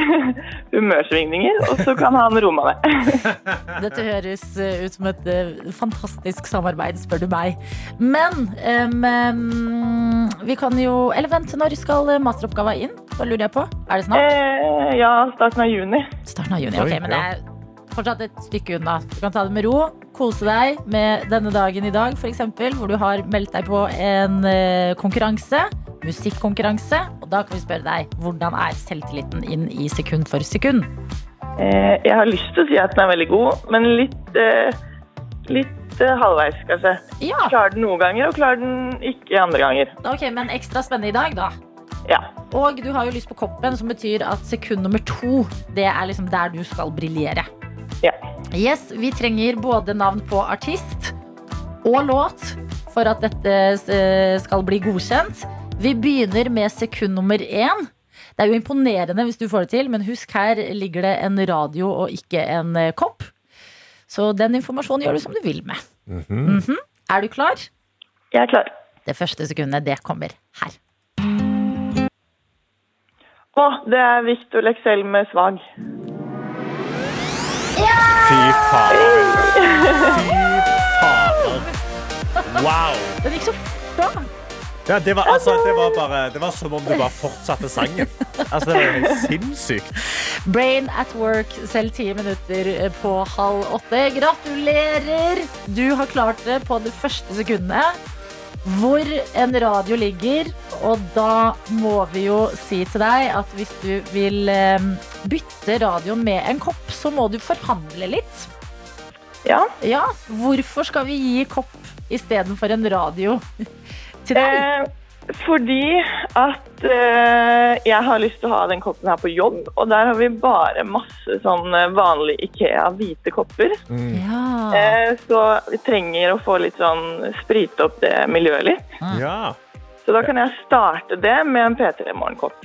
humørsvingninger, og så kan han roe meg ned. <laughs> Dette høres eh, ut som et eh, fantastisk samarbeid, spør du meg. Men em, vi kan jo Eller vent, når skal masteroppgaven inn? Hva lurer jeg på? Er det snart? Eh, ja, starten av juni. Starten av juni. Ok, men det er fortsatt et stykke unna. Du kan ta det med ro. Kose deg med denne dagen i dag, f.eks., hvor du har meldt deg på en eh, konkurranse. Musikkonkurranse. Og da kan vi spørre deg hvordan er selvtilliten inn i sekund for sekund? Eh, jeg har lyst til å si at den er veldig god, men litt, eh, litt halvveis, kanskje. Ja, Klarer den noen ganger, og klarer den ikke andre ganger. ok, men ekstra spennende i dag, da. Ja. Og du har jo lyst på koppen, som betyr at sekund nummer to det er liksom der du skal briljere. Ja. Yes, Vi trenger både navn på artist og låt for at dette eh, skal bli godkjent. Vi begynner med sekund nummer én. Det er jo imponerende hvis du får det til, men husk her ligger det en radio og ikke en eh, kopp. Så den informasjonen gjør du som du vil med. Mhm. Er du klar? Jeg er klar. Det første sekundet, det kommer her. Å, det er Victor Lexell med Svag. Fy fader. Fy fader. Wow. Den gikk så fort. Ja, det, var, altså, det, var bare, det var som om du bare fortsatte sangen. Altså, det var helt sinnssykt. Brain at work, selv ti minutter på halv åtte. Gratulerer! Du har klart det på det første sekundet. Hvor en radio ligger. Og da må vi jo si til deg at hvis du vil eh, bytte radioen med en kopp, så må du forhandle litt. Ja. Ja, hvorfor skal vi gi kopp istedenfor en radio <laughs> til deg? Eh, fordi at eh, jeg har lyst til å ha den koppen her på jobb, og der har vi bare masse sånn eh, vanlig Ikea hvite kopper. Ja. Eh, så vi trenger å få litt sånn sprite opp det miljøet litt. Ja, Så da kan jeg starte det med en P3 Morgenkopp.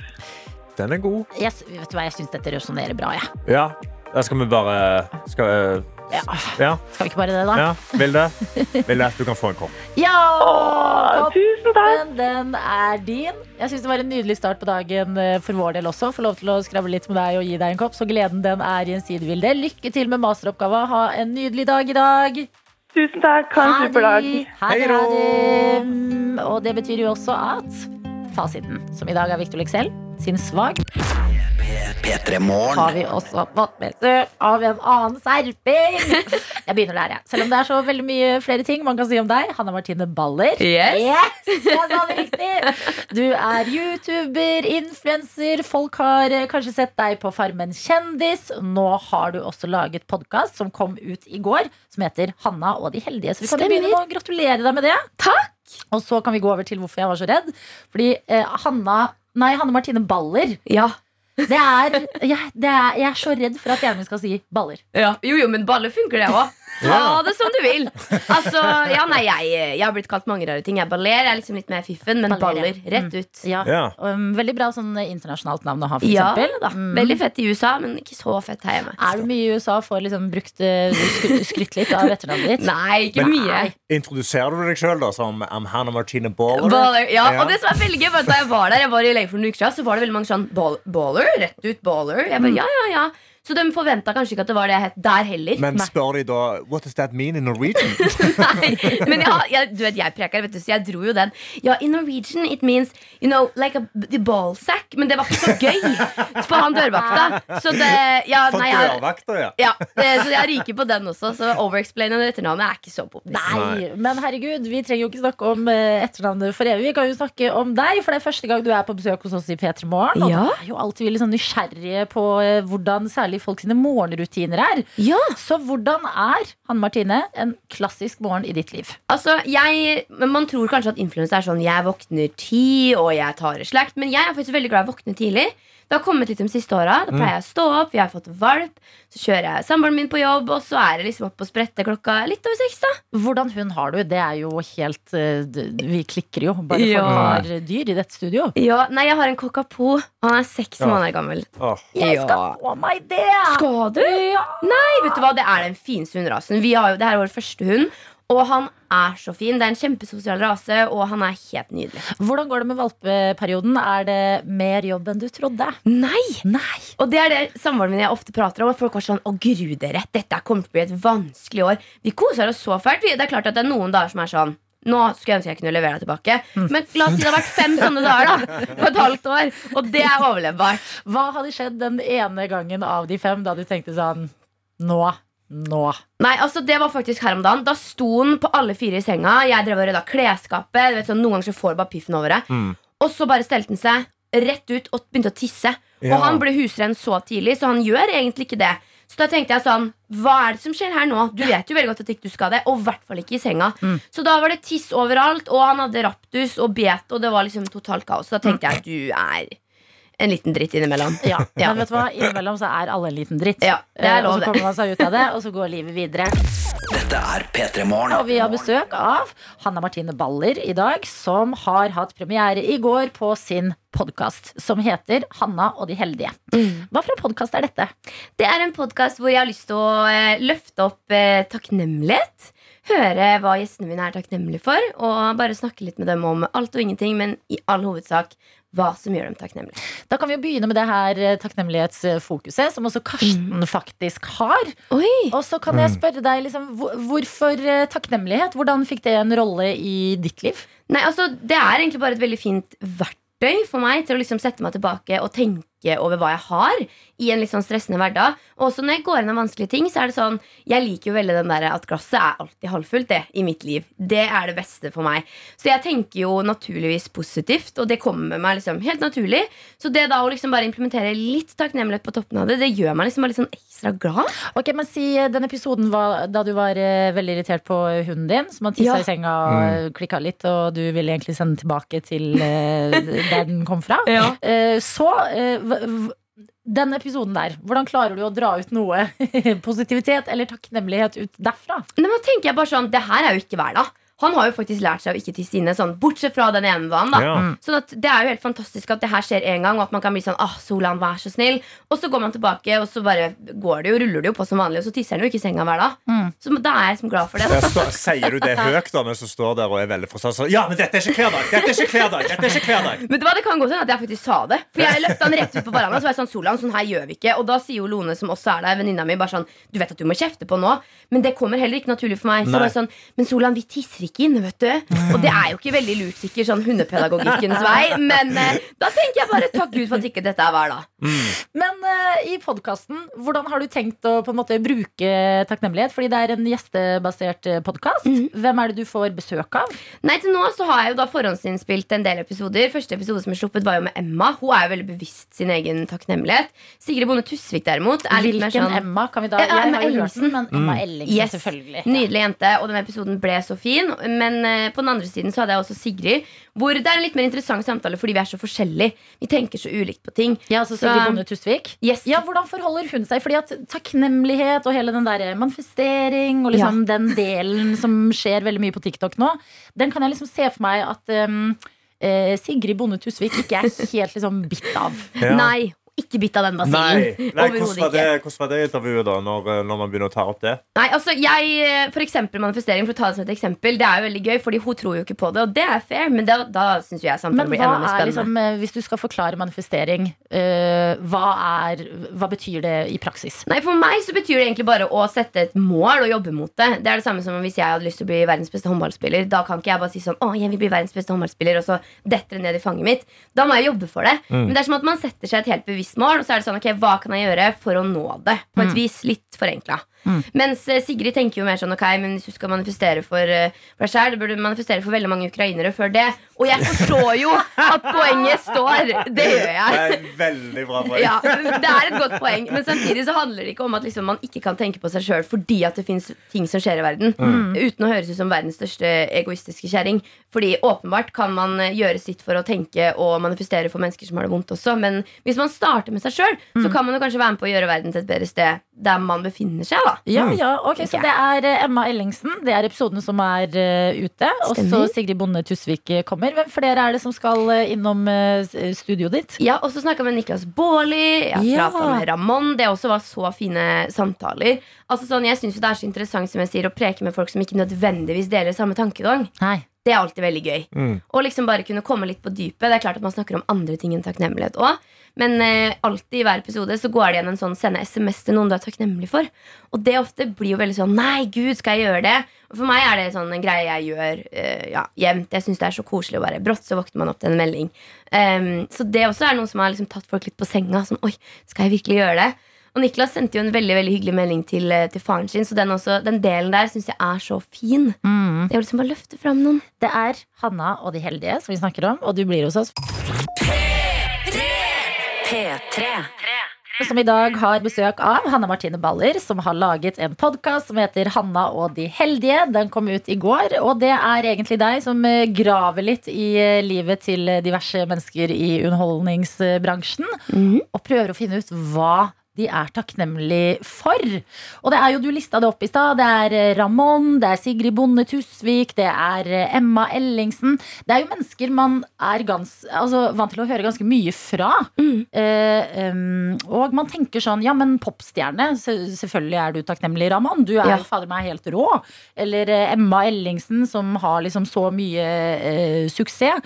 den er god. Yes, vet du hva, jeg syns dette resonnerer bra, jeg. Ja, da skal vi bare skal, eh, Ja. Ja, Skal vi ikke bare det, da? ja. Vilde, Vilde, du kan få en kopp. <laughs> Ja! Å, tusen takk! Den er din. Jeg syns det var en nydelig start på dagen eh, for vår del også. Få lov til å skravle litt med deg og gi deg en kopp. Så gleden den er gjensidig, Vilde. Lykke til med masteroppgava. Ha en nydelig dag i dag. Tusen takk. Ha en super dag. Hei det, det. Og det betyr jo også at fasiten, som i dag er Victor Lexell, sin svag. Har vi også fått besøk av en annen serping. Jeg begynner der, jeg. Selv om det er så veldig mye flere ting man kan si om deg. Hanna Martine Baller. Yes. jeg sa det riktig. Du er YouTuber, influenser. Folk har eh, kanskje sett deg på Farmen kjendis. Nå har du også laget podkast som kom ut i går, som heter Hanna og de heldige. Så vi kan begynne med å gratulere deg med det. Takk. Og så kan vi gå over til hvorfor jeg var så redd. Fordi eh, Hanna Nei, Hanne Martine Baller. Ja. Det er, jeg, det er, jeg er så redd for at hjernen min skal si baller. Jo, jo, men baller funker det òg. Ta det som du vil. Altså, ja, nei, jeg, jeg har blitt kalt mange rare ting. Jeg baller jeg er liksom litt mer fiffen, men Baller, baller rett ut. Ja. Ja. Um, veldig bra sånn internasjonalt navn å ha, for Ja eksempel. da. Mm. Veldig fett i USA, men ikke så fett her hjemme. Er du mye i USA og får liksom brukt eh, skry- skrytt litt av etternavnet ditt? Nei, ikke Men- mye. Introduserer du deg sjøl som I'm Hannah Martine Baller? Baller, ja, Ja. og det som er veldig gøy var Da jeg var der Jeg var i LA for noen uker siden, så var det veldig mange sånn Baller? Rett ut baller? Jeg bare, ja, ja, ja Så de forventa kanskje ikke at det var det jeg het der heller. Men spør de da What does that mean in Norwegian? <laughs> Nei, men har- jeg, du vet, jeg preker, vet du, så jeg dro jo den. Ja, in Norwegian it means you know, like a the ballsack. Men det var ikke så gøy for han dørvakta. Så det ja, For nei, jeg, ja. ja, det, Så jeg ryker på den også. Så overexplainende etternavnet er ikke så poppis. Nei, men herregud, vi trenger jo ikke snakke om eh, etternavnet for evig. Vi kan jo snakke om deg, for det er første gang du er på besøk hos oss i P3 Morgen. Og Ja. vi er jo alltid litt sånn nysgjerrige på eh, hvordan særlig folk sine morgenrutiner er. Ja, Så hvordan er Hanne Martine en klassisk morgen i ditt liv? altså jeg, Man tror kanskje at influensa er sånn jeg våkner ti og jeg tar det slakt. Men jeg er faktisk veldig glad i å våkne tidlig. Det har kommet litt de siste åra. Da pleier jeg å stå opp, vi har fått valp. Så kjører jeg samboeren min på jobb, og så er det liksom opp og sprette klokka litt over seks. da Hvordan hun har du? Det er jo helt eh, Vi klikker jo bare Ja. folk har dyr i dette studio. Ja, Nei, jeg har en cockapoo. Han er seks Ja. måneder gammel. Oh. Jeg skal Ja. få meg det! Skal du? Nei, vet du hva, det er den fineste hunderasen. Vi har jo, det her er vår første hund, og han er så fin. Det er en kjempesosial rase, og han er helt nydelig. Hvordan går det med valpeperioden? Er det mer jobb enn du trodde? Nei! Nei. Og det er det samboeren min jeg ofte prater om. At folk var sånn, å gru dere, dette kommer til å bli et vanskelig år. Vi koser oss så fælt. Det er klart at det er noen dager som er sånn nå skulle jeg ønske jeg kunne levere deg tilbake. Men la oss si det har vært fem sånne dager da på et halvt år. Og det er overlevbart. Hva hadde skjedd den ene gangen av de fem da du tenkte sånn Nå. Nå. Nei, altså det var faktisk her om dagen. Da sto han på alle fire i senga. Jeg drev og rydda klesskapet. Du vet, sånn, Noen ganger så får du bare piffen over det. Mm. Og så bare stelte han seg rett ut og begynte å tisse. Ja. Og han ble husrenn så tidlig Så han gjør egentlig ikke det. Så da tenkte jeg sånn Hva er det som skjer her nå? Du vet jo veldig godt at ikke du skal det Og i hvert fall ikke i senga. Så da var det tiss overalt Og han hadde raptus og bet Og det var liksom totalt kaos. Så da tenkte jeg Du er en liten dritt innimellom <laughs> Ja, Ja. Men vet du hva? innimellom så er alle en liten dritt. Ja, det er lov, og så kommer man seg ut av det, og så går livet videre. Dette er P3 Og vi har besøk av Hanna Martine Baller i dag, som har hatt premiere i går på sin podkast som heter Hanna og de heldige. Hva for en podkast er dette? Det er en podkast hvor jeg har lyst til å eh, løfte opp eh, takknemlighet. Høre hva gjestene mine er takknemlige for, og bare snakke litt med dem om alt og ingenting, men i all hovedsak hva som gjør dem takknemlige. Da kan vi jo begynne med det her eh, takknemlighetsfokuset, som også Karsten faktisk har. Oi! Og så kan jeg spørre deg, liksom, hvorfor eh, takknemlighet? Hvordan fikk det en rolle i ditt liv? Nei, altså, det er egentlig bare et veldig fint verktøy for meg til å liksom sette meg tilbake og tenke over hva jeg har i en litt sånn stressende hverdag. Og også når jeg går gjennom vanskelige ting, så er det sånn Jeg liker jo veldig den der at glasset er alltid halvfullt, det, i mitt liv. Det er det beste for meg. Så jeg tenker jo naturligvis positivt, og det kommer meg liksom helt naturlig. Så det da å liksom bare implementere litt takknemlighet på toppen av det, det gjør meg liksom bare litt sånn ekstra glad. Ok, men si eh, Den episoden var da du var eh, veldig irritert på hunden din, som hadde tissa Ja. i senga og klikka litt, og du ville egentlig sende den tilbake til eh, <laughs> der den kom fra. Ja. Eh, så den episoden der, hvordan klarer du å dra ut noe <laughs> positivitet eller takknemlighet ut derfra? Men nå tenker jeg bare sånn, det her er jo ikke hver dag. Han har jo faktisk lært seg å ikke tisse inne, sånn, bortsett fra den ene vanen. da Ja. Sånn at Det er jo helt fantastisk at det her skjer én gang, og at man kan bli sånn ah, Solan, vær så snill. Og så går man tilbake, og så bare går det jo, ruller det jo på som vanlig, og så tisser han jo ikke i senga hver dag. Mm. Så da er jeg liksom glad for det. Står- sier du det <laughs> høyt da mens du står der og er veldig frustrert? Sånn, ja, men dette er ikke hver dag! Dette er ikke hver dag! Dette er ikke hver dag. Men det, hva, Det kan gå sånn at jeg faktisk sa det. For jeg løfta han rett ut på verandaen. Så var jeg sånn, Solan, sånn her gjør vi ikke Og da sier jo Lone, som også er der, venninna mi, bare sånn Du vet at du må kjefte på nå, men det kommer heller ikke naturlig for meg. Så Nei. jeg sånn, Men Solan, vi tisser inne, vet du. Og det er jo ikke veldig lurt, sikkert, sånn hundepedagogikkens vei. Men eh, da tenker jeg bare takk Gud for at ikke dette er hver dag. Men eh, i podkasten, hvordan har du tenkt å på en måte bruke takknemlighet? Fordi det er en gjestebasert podkast. Mm. Hvem er det du får besøk av? Nei, til nå så har jeg jo da forhåndsinnspilt en del episoder. Første episode som er sluppet, var jo med Emma. Hun er jo veldig bevisst sin egen takknemlighet. Sigrid Bonde Tusvik derimot er litt mer Hvilken sånn Emma? Kan vi da Ja, Jeg Emma har jo hørt Ellingsen. den, men Emma Ellingsen, Yes. selvfølgelig. Nydelig jente, og den episoden ble så fin. Men eh, på den andre siden så hadde jeg også Sigrid, hvor det er en litt mer interessant samtale fordi vi er så forskjellige. Vi tenker så ulikt på ting. Ja, altså Sigrid Bonde Tusvik. Yes. Ja, Hvordan forholder hun seg? Fordi at Takknemlighet og hele den der manifestering og liksom den delen som skjer veldig mye på TikTok nå, den kan jeg liksom se for meg at um, eh, Sigrid Bonde Tusvik ikke er helt liksom bitt av. Ja. <laughs> Nei, ikke bitt av den basillen. Nei <laughs> nei hvordan, var det, hvordan var det intervjuet da, når, eh, når man begynner å ta opp det? Nei, altså jeg, eh, For eksempel manifestering, for å ta det som et eksempel. Det er jo veldig gøy, fordi hun tror jo ikke på det, og det er fair. Men da, da syns jeg samtalen blir enda mer er spennende. liksom, eh, hvis du skal forklare manifestering, eh, hva, er, hva betyr det i praksis? Nei, For meg så betyr det egentlig bare å sette et mål og jobbe mot det. Det er det samme som hvis jeg hadde lyst til å bli verdens beste håndballspiller. Da kan ikke jeg bare si sånn, å, jeg vil bli verdens beste håndballspiller, og så detter det ned i fanget mitt. Da må jeg jobbe for det. Men det er som at man setter seg et helt bevisst mål, og så er det sånn, ok, hva kan jeg gjøre for å nå det? På et vis litt forenkla. Mens eh, Sigrid tenker jo mer sånn, ok, men hvis du skal manifestere for, eh, for deg selv, burde du manifestere for veldig mange ukrainere før det. Og jeg forstår jo at poenget står. Det gjør jeg. Det er veldig bra poeng. Ja, det er et godt poeng Men samtidig så handler det ikke om at liksom man ikke kan tenke på seg sjøl fordi at det fins ting som skjer i verden. Uten å høres ut som verdens største egoistiske kjerring. Fordi åpenbart kan man eh, gjøre sitt for å tenke og manifestere for mennesker som har det vondt også. Men hvis man starter med seg sjøl, så kan man jo kanskje være med på å gjøre verden til et bedre sted der man befinner seg. da Ja, ja, ok, Så det er eh, Emma Ellingsen. Det er episoden som er eh, ute. Og så Sigrid Bonde Tusvik eh, kommer. Hvem flere er det som skal innom studioet ditt? Ja, og så snakka med Niklas Baarli. Jeg Ja. med Ramón. Det også var så fine samtaler. Altså sånn, Jeg syns det er så interessant som jeg sier, å preke med folk som ikke nødvendigvis deler samme tankegang. Nei. Det er alltid veldig gøy. Mm. Og liksom bare kunne komme litt på dypet. Det er klart at Man snakker om andre ting enn takknemlighet òg. Men eh, alltid i hver episode så går det igjen en sånn sende SMS til noen du er takknemlig for. Og det ofte blir jo veldig sånn Nei, gud, skal jeg gjøre det? Og For meg er det sånn en greie jeg gjør eh, ja, jevnt. Jeg syns det er så koselig å bare Brått så våkner man opp til en melding. Um, så det også er noe som har liksom tatt folk litt på senga. Sånn, oi, skal jeg virkelig gjøre det? Og Niklas sendte jo en veldig veldig hyggelig melding til, eh, til faren sin, så den, også, den delen der syns jeg er så fin. Mm. Det er liksom bare å løfte fram noen. Det er Hanna og de heldige som vi snakker om, og du blir hos oss. Som i dag har besøk av Hanna Martine Baller, som har laget en podkast som heter Hanna og de heldige. Den kom ut i går, og det er egentlig deg som eh, graver litt i eh, livet til diverse mennesker i underholdningsbransjen, og prøver å finne ut hva de er takknemlig for. Og det er jo, du lista det opp i stad. Det er eh, Ramón, det er Sigrid Bonde Tusvik, det er eh, Emma Ellingsen. Det er jo mennesker man er gans, altså, vant til å høre ganske mye fra. Eh, um, og man tenker sånn, ja, men popstjerne, se- selvfølgelig er du takknemlig, Ramón. Du er Ja. fader meg helt rå. Eller eh, Emma Ellingsen, som har liksom så mye eh, suksess.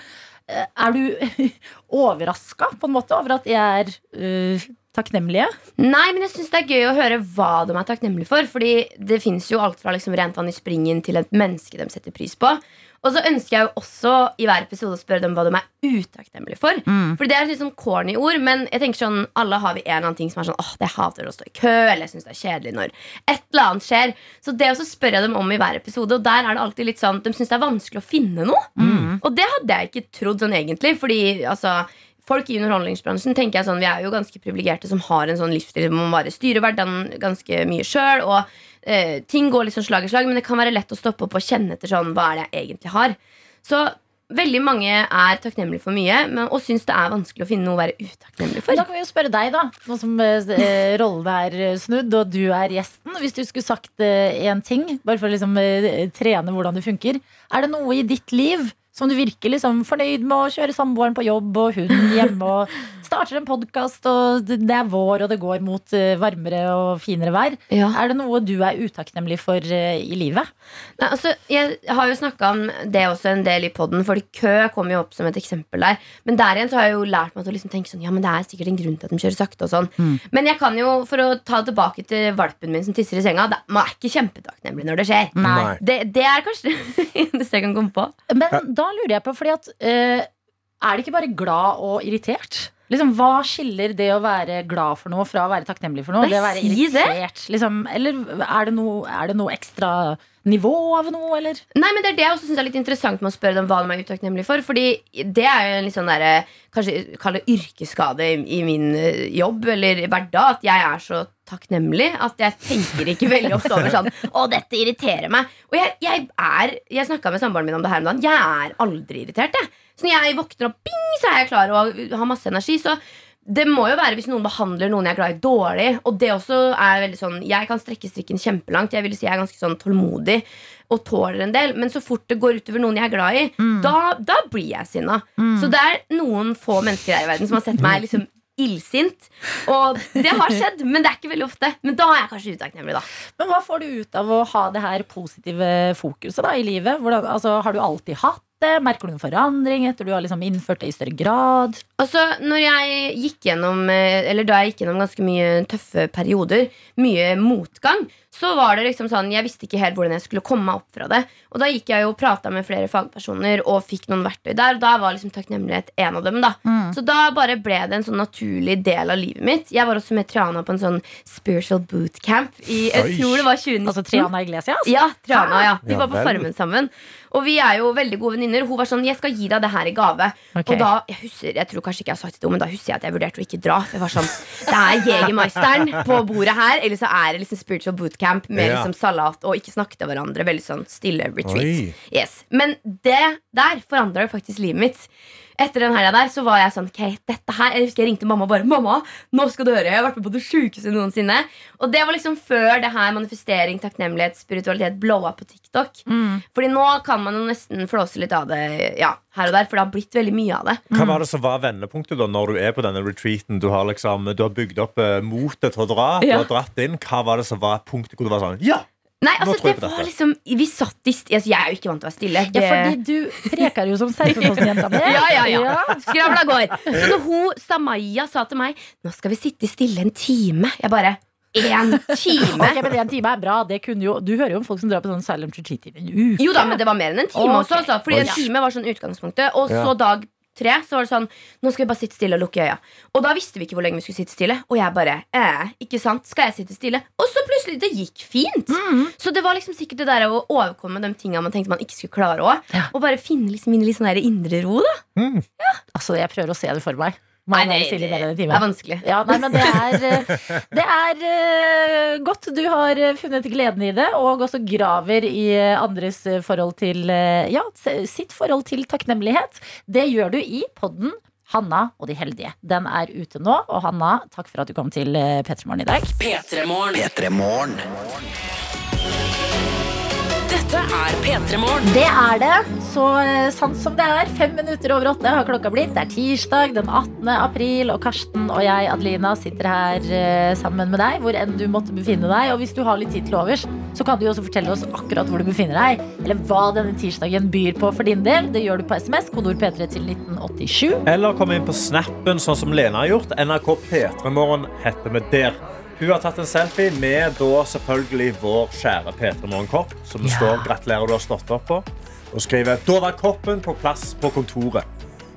Er du <laughs> overraska på en måte over at jeg er eh, takknemlige? Nei, men jeg syns det er gøy å høre hva de er takknemlige for. Fordi det fins jo alt fra liksom rent vann i springen til et menneske de setter pris på. Og så ønsker jeg jo også i hver episode å spørre dem hva de er utakknemlige for. Fordi det er litt sånn corny ord, men jeg tenker sånn alle har vi en eller annen ting som er sånn åh, det hater å stå i kø, eller jeg syns det er kjedelig når et eller annet skjer. Så det også spør jeg dem om i hver episode, og der er det alltid litt sånn de syns det er vanskelig å finne noe. Og det hadde jeg ikke trodd sånn egentlig, fordi altså Folk i underholdningsbransjen tenker jeg sånn, Vi er jo ganske privilegerte som har en sånn livsstil hvor man bare styrer hverdagen ganske mye sjøl. Og eh, ting går sånn slag i slag, men det kan være lett å stoppe opp og kjenne etter sånn, hva er det jeg egentlig har. Så veldig mange er takknemlige for mye, men, og syns det er vanskelig å finne noe å være utakknemlig for. Da kan vi jo spørre deg, da. Nå som eh, rollene er snudd, og du er gjesten. Hvis du skulle sagt én ting, bare for å liksom, eh, trene hvordan det funker. Er det noe i ditt liv som du virker liksom fornøyd med å kjøre samboeren på jobb og hunden hjemme og <laughs> starter en podkast, og det er vår, og det går mot eh, varmere og finere vær? Ja. Er det noe du er utakknemlig for eh, i livet? Nei, altså, jeg har jo snakka om det også en del i poden, fordi kø kommer jo opp som et eksempel der. Men der igjen så har jeg jo lært meg til å liksom tenke sånn Ja, men det er sikkert en grunn til at de kjører sakte og sånn. Men jeg kan jo, for å ta tilbake til valpen min som tisser i senga, det, man er ikke kjempetakknemlig når det skjer. Nei. Det, det er kanskje <laughs> det eneste jeg kan komme på. Men da lurer jeg på, fordi at eh, Er det ikke bare glad og irritert? Liksom, Hva skiller det å være glad for noe fra å være takknemlig for noe? Nei, det å være si irritert, liksom, Eller er det, noe, er det noe ekstra nivå av noe, eller? Nei, men Det er det jeg også synes er litt interessant med å spørre dem hva de er utakknemlige for. Fordi det er jo en litt sånn derre Kanskje kall det yrkesskade i, i min eh, jobb eller hverdag. At jeg er så takknemlig at jeg tenker ikke veldig ofte over sånn <laughs> Å, dette irriterer meg. Og jeg, jeg er Jeg snakka med samboeren min om det her om dagen. Jeg er aldri irritert, jeg. Så når jeg våkner opp, bing, så er jeg klar og har masse energi. Så det må jo være hvis noen behandler noen jeg er glad i, dårlig. Og det også er veldig sånn Jeg kan strekke strikken kjempelangt. Jeg vil si jeg er ganske sånn tålmodig og tåler en del. Men så fort det går utover noen jeg er glad i, da, da blir jeg sinna. Så det er noen få mennesker her i verden som har sett meg <laughs> liksom illsint. Og det har skjedd, men det er ikke veldig ofte. Men da er jeg kanskje utakknemlig, da. Men hva får du ut av å ha det her positive fokuset da, i livet? Hvordan, altså, har du alltid hatt det? Merker du noen forandring etter du har liksom innført det i større grad? Altså, når jeg gikk gjennom eh, Eller da jeg gikk gjennom ganske mye tøffe perioder, mye motgang, så var det liksom sånn Jeg visste ikke helt hvordan jeg skulle komme meg opp fra det. Og da gikk jeg jo og prata med flere fagpersoner og fikk noen verktøy der. Og da var liksom takknemlighet en av dem. da Så da bare ble det en sånn naturlig del av livet mitt. Jeg var også med Triana på en sånn spiritual bootcamp i jeg tror det var 2019. Altså Triana Iglesias? Ja, Triana, ja. Vi var på. Farmen sammen. Og vi er jo veldig gode venninner. Hun var sånn 'Jeg skal gi deg det her i gave'. Okay. Og da, jeg husker, jeg tror kanskje ikke jeg har sagt det, men da husker jeg at jeg vurderte å ikke dra. For jeg var sånn Det er Jegermeisteren på bordet her, eller så er det liksom spiritual bootcamp med Ja. liksom salat og ikke snakke til hverandre. Veldig sånn stille retreat. Yes. Men det der forandra jo faktisk livet mitt. Etter den helga der så var jeg sånn ok, dette her Jeg husker jeg ringte mamma og bare 'Mamma, nå skal du høre, jeg har vært med på det sjukeste noensinne'. Og det var liksom før det her manifestering, takknemlighet, spiritualitet blowa på TikTok. Fordi nå kan man jo nesten flåse litt av det ja, her og der, for det har blitt veldig mye av det. Hva var det som var vendepunktet da når du er på denne retreaten? Du har, liksom, du har bygd opp eh, motet til å dra. Ja. Du har dratt inn. Hva var det som var punktet hvor du var sånn Ja! Nei, altså det var liksom Vi satt i st altså, Jeg er jo ikke vant til å være stille. Ja, fordi du preker jo som Serpefossen-jenta mi. <laughs> Ja, ja, ja. Skravla går. Så når hun Samaya sa til meg Nå skal vi sitte stille en time Jeg bare En time? okay, men En time er bra. Det kunne jo, du hører jo om folk som drar på sånn silent retreat i en uke. Jo da, men det var mer enn en time okay. også. Altså, fordi Oi. en time var sånn utgangspunktet. Og så Ja. dag tre så var det sånn Nå skal vi bare sitte stille og lukke øya. Og da visste vi ikke hvor lenge vi skulle sitte stille. Og jeg bare eh, ikke sant, Skal jeg sitte stille? Og så plutselig, det gikk fint. Så det var liksom sikkert det der å overkomme de tinga man tenkte man ikke skulle klare òg. Ja. Og bare finne liksom min litt sånn der indre ro, da. Altså, Jeg prøver å se det for meg. Nei, nei, det, det, er vanskelig. Ja, nei, men det er, eh, det er eh, godt du har eh, funnet gleden i det, og også graver i andres forhold til Ja, sitt forhold til takknemlighet. Det gjør du i podden Hanna og de heldige. Den er ute nå. Og Hanna, takk for at du kom til eh, P3morgen i dag. P3 Morgen. Dette er P3 Morgen. Det er det. Så eh, sant som det er. Fem minutter over åtte har klokka blitt. Det er tirsdag den 18. april, og Karsten og jeg, Adelina, sitter her eh, sammen med deg, hvor enn du måtte befinne deg. Og hvis du har litt tid til overs, så kan du også fortelle oss akkurat hvor du befinner deg. Eller hva denne tirsdagen byr på for din del. Det gjør du på SMS, kodord P3 til 1987. Eller kom inn på snappen, sånn som Lena har gjort. NRK P3morgen heter vi der. Hun har tatt en selfie med da selvfølgelig vår kjære P3 Morgen-kopp, som det Ja. står 'Gratulerer, du har stått opp' på. Og skriver 'Da var koppen på plass på kontoret'.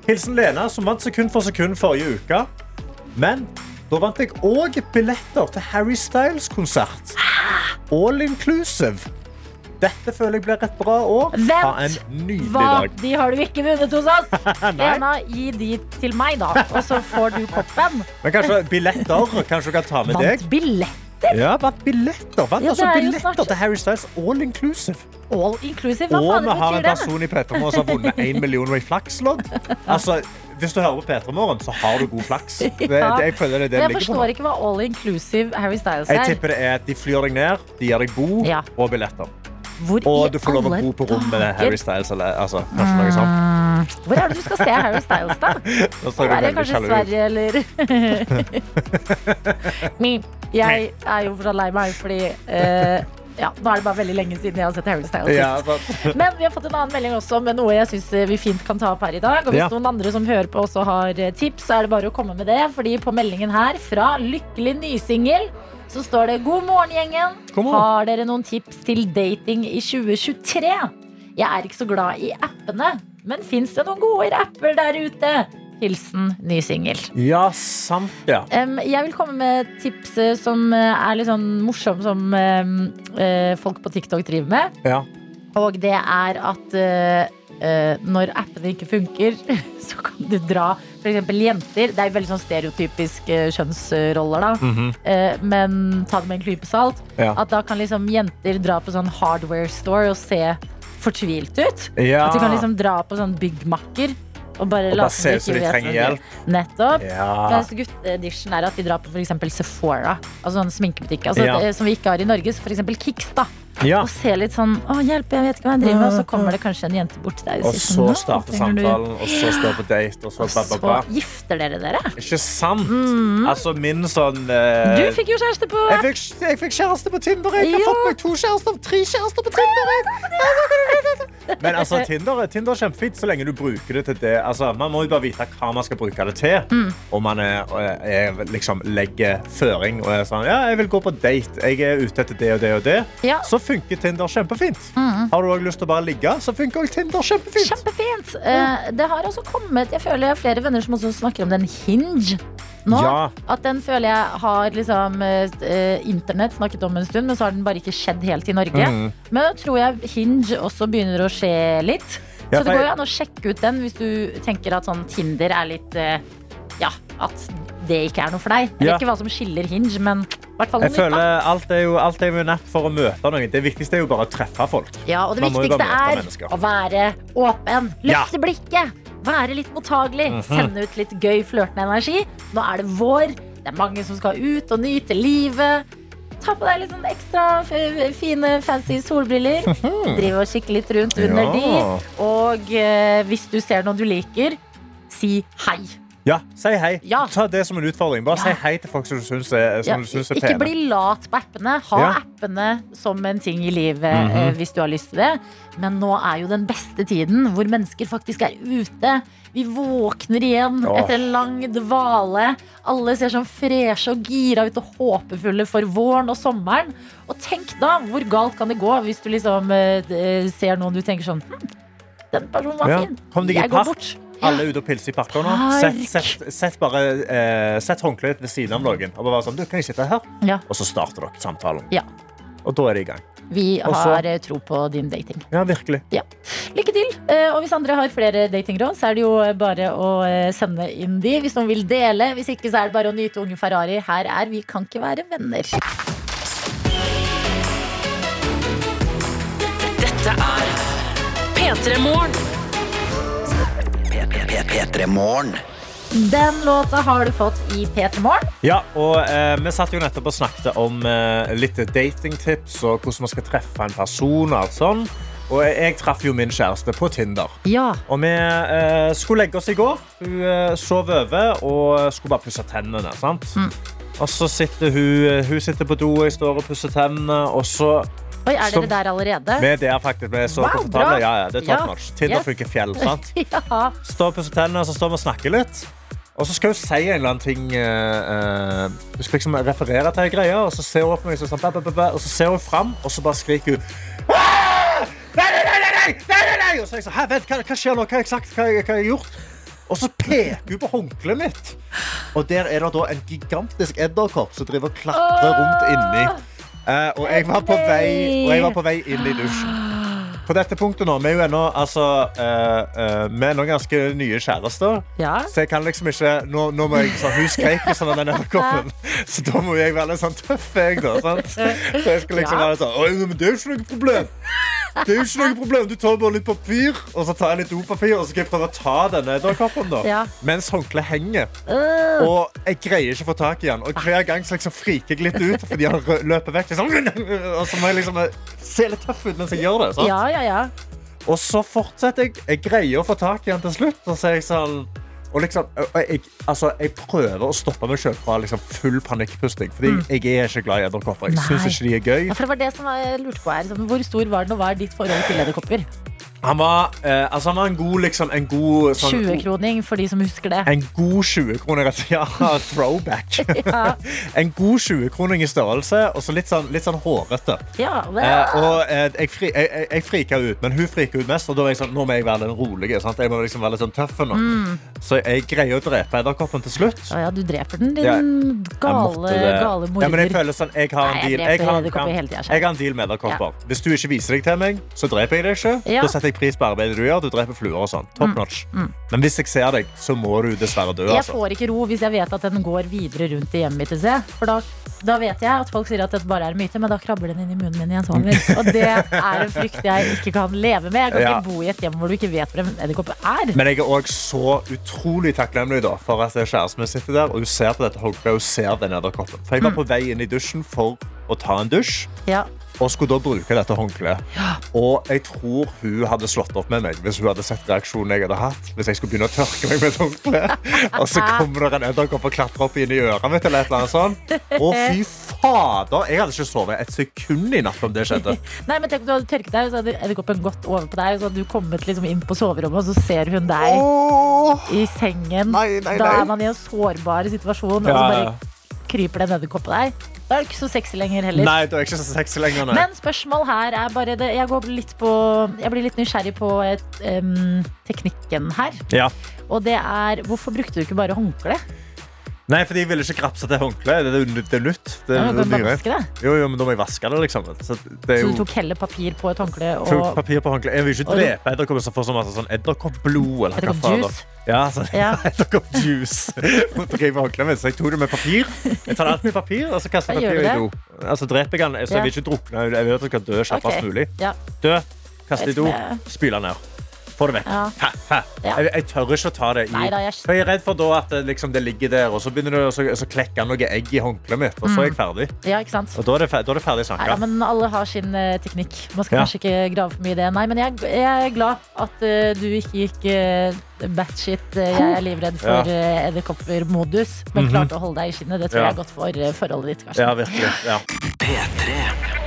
Hilsen Lena, som vant sekund for sekund forrige uke. Men da vant jeg òg billetter til Harry Styles-konsert. All inclusive. Dette føler jeg blir et bra år. Vent! Ha en nydelig Hva? dag. De har du ikke vunnet hos oss! <laughs> Lena, gi de til meg, da. Og så får du koppen. Men kanskje billetter? Kanskje du kan ta med deg? Vant! Ja, vant billetter. Vant Ja, altså er billetter til Harry Styles all inclusive. All inclusive. Hva faen det Og vi har en person i P3 Morgen som har vunnet 1 million i flakslodd. <laughs> Altså, hvis du hører på P3 Morgen, så har du god flaks. <laughs> Det, det, jeg det det jeg forstår ikke hva all inclusive Harry Styles er. Jeg er. tipper det er at de flyr deg ned, de gir deg bo Ja. og billetter. Hvor Og du får lov å bo på rom med? Harry Styles. Eller, altså, kanskje noe sånt. Hvor er det du skal se Harry Styles, da? <laughs> Da ser Er det kanskje. Sverige, eller <laughs> Jeg er jo fortsatt lei meg, fordi uh, ja, Nå er det bare veldig lenge siden jeg har sett Harry Styles. Ja. Men vi har fått en annen melding også med noe jeg synes vi fint kan ta opp her i dag. Og hvis Ja. noen andre som hører på også har eh, tips, så er det bare å komme med det. Fordi på meldingen her fra Lykkelig nysingel så står det God morgen, gjengen. Har dere noen tips til dating i 2023? Jeg er ikke så glad i appene, men fins det noen gode apper der ute? Hilsen ny singel. Ja, sant, ja. Um, jeg vil komme med tips eh, som eh, er litt sånn morsom, som um, uh, folk på TikTok driver med. ja. Og det er at eh, eh, når appene ikke funker, <laughs> så kan du dra f.eks. jenter. Det er veldig sånn stereotypisk uh, kjønnsroller, da. Eh, men ta det med en klype salt. Ja. At da kan liksom jenter dra på sånn hardware store og se fortvilt ut. Ja. At du kan liksom dra på sånn byggmakker og bare Og late som som ikke de vet hjelp. Nettopp. Ja. Mens gutteedition er at de drar på eksempel Sephora. Altså sånn sminkebutikk. Altså, Ja. det, som vi ikke har i Norge. Så eksempel Kicks. da ja. Og ser litt sånn Å, hjelp, jeg vet ikke hva jeg driver med. Og så kommer det kanskje en jente bort til deg Og sier så sånn, «Nå starter samtalen, og så står på date, og så Og ba, ba, ba. så gifter dere dere. Ikke sant? Altså, min sånn uh... Du fikk jo kjæreste på jeg fikk, jeg fikk kjæreste på Tinder. Jeg har fått meg to kjærester, tre kjærester på Tinder. jeg. <laughs> <laughs> Men altså, Tinder, Tinder er kjempefint så lenge du bruker det til det. Altså, man må jo bare vite hva man skal bruke det til. Mm. Og man er, er, liksom, legger føring og er sånn Ja, jeg vil gå på date. Jeg er ute etter det og det og det. Ja. Så funker Tinder kjempefint. Mm. Har du òg lyst til å bare ligge, så funker òg Tinder kjempefint. Kjempefint. Eh, det har også kommet Jeg føler jeg har flere venner som snakker om den Hinge nå. Ja. At den føler jeg har liksom eh, internett snakket om en stund, men så har den bare ikke skjedd helt i Norge. Mm. Men da tror jeg Hinge også begynner å skje litt. Ja, så det går jo an å sjekke ut den hvis du tenker at sånn Tinder er litt eh, Ja, at det ikke er noe for deg. Jeg vet ikke hva som skiller Hinge, men Jeg nytt. føler alt er jo alt er jo en app for å møte noen. Det viktigste er jo bare å treffe folk. Ja, og det Man viktigste er å være åpen. Ja. Blikket. Være litt mottagelig. Mhm. Sende ut litt gøy, flørtende energi. Nå er det vår. Det er mange som skal ut og nyte livet. Ta på deg litt sånn ekstra fine, fancy solbriller. <laughs> Driv og kikke litt rundt under Ja. de. Og eh, hvis du ser noen du liker, si hei. Ja, si hei. Ja. Ta det som en utfordring. Bare Ja. si hei til folk som du syns er, som Ja, du syns er ikke bli lat på appene. Ha appene som en ting i livet mm -hmm. hvis du har lyst til det. Men nå er jo den beste tiden hvor mennesker faktisk er ute. Vi våkner igjen oh. etter en lang dvale. Alle ser sånn freshe og gira ut og håpefulle for våren og sommeren. Og tenk da, hvor galt kan det gå hvis du liksom uh, ser noen du tenker sånn hm, Den personen var fin. Jeg går bort. Alle er ute og pilser i parker nå. Sett, sett, sett, bare, eh, sett håndkleet ved siden av noen. Og bare sånn, du, kan jeg sitte her? Ja. Og så starter dere samtalen. Ja. Og da er det i gang. Vi har Også, tro på din dating. Ja, virkelig. Lykke til. Eh, Og hvis andre har flere datingråd, så er det jo bare å eh, sende inn de. Hvis noen vil dele. Hvis ikke, så er det bare å nyte unge Ferrari. Her er Vi kan ikke være venner. Dette er P3 Morgen. P3 Morgen. Den låta har du fått i P3 Morgen. Ja, og eh, Vi satt jo nettopp og snakket om eh, litt datingtips og hvordan man skal treffe en person. Og alt sånn. Og jeg, traff jo min kjæreste på Tinder. Ja. Og vi eh, skulle legge oss i går. Hun eh, sov over og skulle bare pusse tennene. sant? Mm. Og så sitter hun, hun sitter på do, og jeg står og pusser tennene. Og så Oi, er dere der allerede? Vi er faktisk. Vi er så Wow, komfortable. Ja, ja, det er top notch. Tinder Yes. funker fjell. <laughs> sant? ja. Står og pusser tennene, og så står vi og snakker litt. Og så skal hun si en eller annen ting uh, uh, Hun skal liksom referere til en greie, og så ser hun på meg sånn, bæ, bæ, bæ, og så ser hun fram, og så bare skriker hun «Ah! Nei, nei, nei, nei, nei, nei, nei, nei! Og så er jeg sånn, Hæ, vent, hva, hva skjer nå? Hva har jeg sagt? Hva, hva har jeg gjort? Og så peker hun på håndkleet mitt. Og der er det da en gigantisk edderkopp som driver og klatrer rundt inni. Eh, og, jeg var på vei, og jeg var på vei inn i dusjen. på dette punktet nå, vi er jo ennå altså, uh, uh, ganske nye kjærester. Ja. Så jeg kan liksom ikke Nå, nå må jeg sånn, Hun skrek sånn av den edderkoppen, så da må jeg være litt sånn tøff, jeg, da. Sant? <laughs> Så jeg skal liksom være sånn Oi, men det er jo ikke noe problem. Det er jo ikke noe problem. Du tar bare litt papir, og så tar jeg litt dopapir, og så skal jeg prøve å ta denne edderkoppen, da. Ja. Mens håndkleet henger. Øh. Og jeg greier ikke å få tak i han. Og hver gang så liksom friker jeg litt ut fordi han løper vekk. Liksom. <laughs> Og så må jeg liksom eh, se litt tøff ut mens jeg gjør det. Sant? Ja, ja, ja. Og så fortsetter jeg. Jeg greier å få tak i han til slutt. Og så er jeg sånn og liksom, jeg, altså, jeg prøver å stoppe meg selv fra liksom, full panikkpusting. Fordi jeg er ikke glad i edderkopper. Jeg Mm. Syns ikke de er gøy. Ja, det var det som jeg lurte på her. Sånn, hvor stor var den, og hva er ditt forhold til edderkopper? Han var, eh, altså, han var en god, liksom, en god sånn, 20-kroning for de som husker det. En god 20-kroner. altså, Ja, <laughs> throwback. <laughs> Ja. En god 20-kroning i størrelse, og så litt sånn, litt sånn hårete. Ja, det, Eh, og eh, jeg, fri, jeg, jeg, jeg frika ut, men hun frika ut mest. Og da var jeg sånn, nå må jeg være den rolige. Sant? Jeg må liksom være litt sånn tøff nå. Mm. Så jeg greier å drepe edderkoppen til slutt. Ja, ja, du dreper den, din Ja, gale, gale, morder. Ja, men jeg føler sånn, jeg har en Nei, jeg deal. dreper har, hele jeg har en deal med edderkopper. Hvis du ikke viser deg til meg, så dreper jeg deg ikke. Ja. Da setter jeg pris på arbeidet du gjør. Du dreper fluer og sånn. Top notch. Men hvis jeg ser deg, så må du dessverre dø. Jeg Altså. får ikke ro hvis jeg vet at den går videre rundt i hjemmet mitt. et sted. For da, da vet jeg at folk sier at det bare er myte, men da krabber den inn i munnen min i en sover. <laughs> Og det er en frykt jeg ikke kan leve med. Jeg kan Ja. ikke bo i et hjem hvor du ikke vet hvor en edderkopp er. Men jeg er også så utrolig takknemlig da, for at kjæresten min sitter der og hun ser på dette håndkleet og ser den edderkoppen. For jeg var på vei inn i dusjen for å ta en dusj. Ja. Og skulle da bruke dette håndkleet. Og jeg tror hun hadde slått opp med meg hvis hun hadde sett reaksjonen jeg hadde hatt. Hvis jeg skulle begynne å tørke meg med et håndkle. <laughs> Og så kommer det en edderkopp og klatrer opp inn i øret mitt. Eller et eller annet sånt. Å, fy fader! Jeg hadde ikke sovet et sekund i natt om det skjedde. <laughs> Nei, men tenk om du hadde tørket deg, så hadde edderkoppen gått over på deg, og så hadde du kommet liksom inn på soverommet, og så ser hun deg Åh. i sengen. Nei, nei, Da er man i en sårbar situasjon, og så bare kryper det en edderkopp på deg. Da er det ikke så sexy lenger heller. Nei, du er ikke så sexy lenger. Nei. Men spørsmål her er bare det Jeg, går litt på, jeg blir litt nysgjerrig på et, um, teknikken her. Ja. Og det er Hvorfor brukte du ikke bare håndkle? Nei, fordi jeg ville ikke grapse til håndkleet. Det er, det er nytt. Det, Ja, det, er vaske det. Jo, jo, men da må jeg vaske det, liksom. Så det er Så du tok heller papir på et håndkle tok papir på håndkle. Jeg vil ikke Og du- drepe edderkopper som får så masse sånn edderkoppblod. eller hva faen Ja, så, <laughs> Ja. edderkoppjuice. <laughs> Så jeg tok det med papir. Jeg tar alt med papir, og så kaster jeg i do. Altså dreper jeg han, så jeg vil ikke drukne. Jeg vil at jeg skal dø kjappest okay. mulig. Ja. Dø, kaste i do, spyle ned. Få det vekk. Ja. Hæ, hæ. Ja. Jeg, jeg tør ikke å ta det i Nei da, jeg For jeg er redd for da at det, liksom, det ligger der, og så begynner det, så, så klekker han noe egg i håndkleet mitt, og så er jeg ferdig. Ja, ikke sant? Og da er det, da er det ferdig snakka. ja, men alle har sin uh, teknikk. Man skal Ja. kanskje ikke grave for mye i det. Nei, men jeg, jeg er glad at uh, du ikke gikk uh, batshit. eh, jeg er livredd for uh, edderkoppermodus, men Mhm. klarte å holde deg i skinnet. Det tror Ja. jeg er godt for eh, forholdet ditt. kanskje. Ja, virkelig. Ja.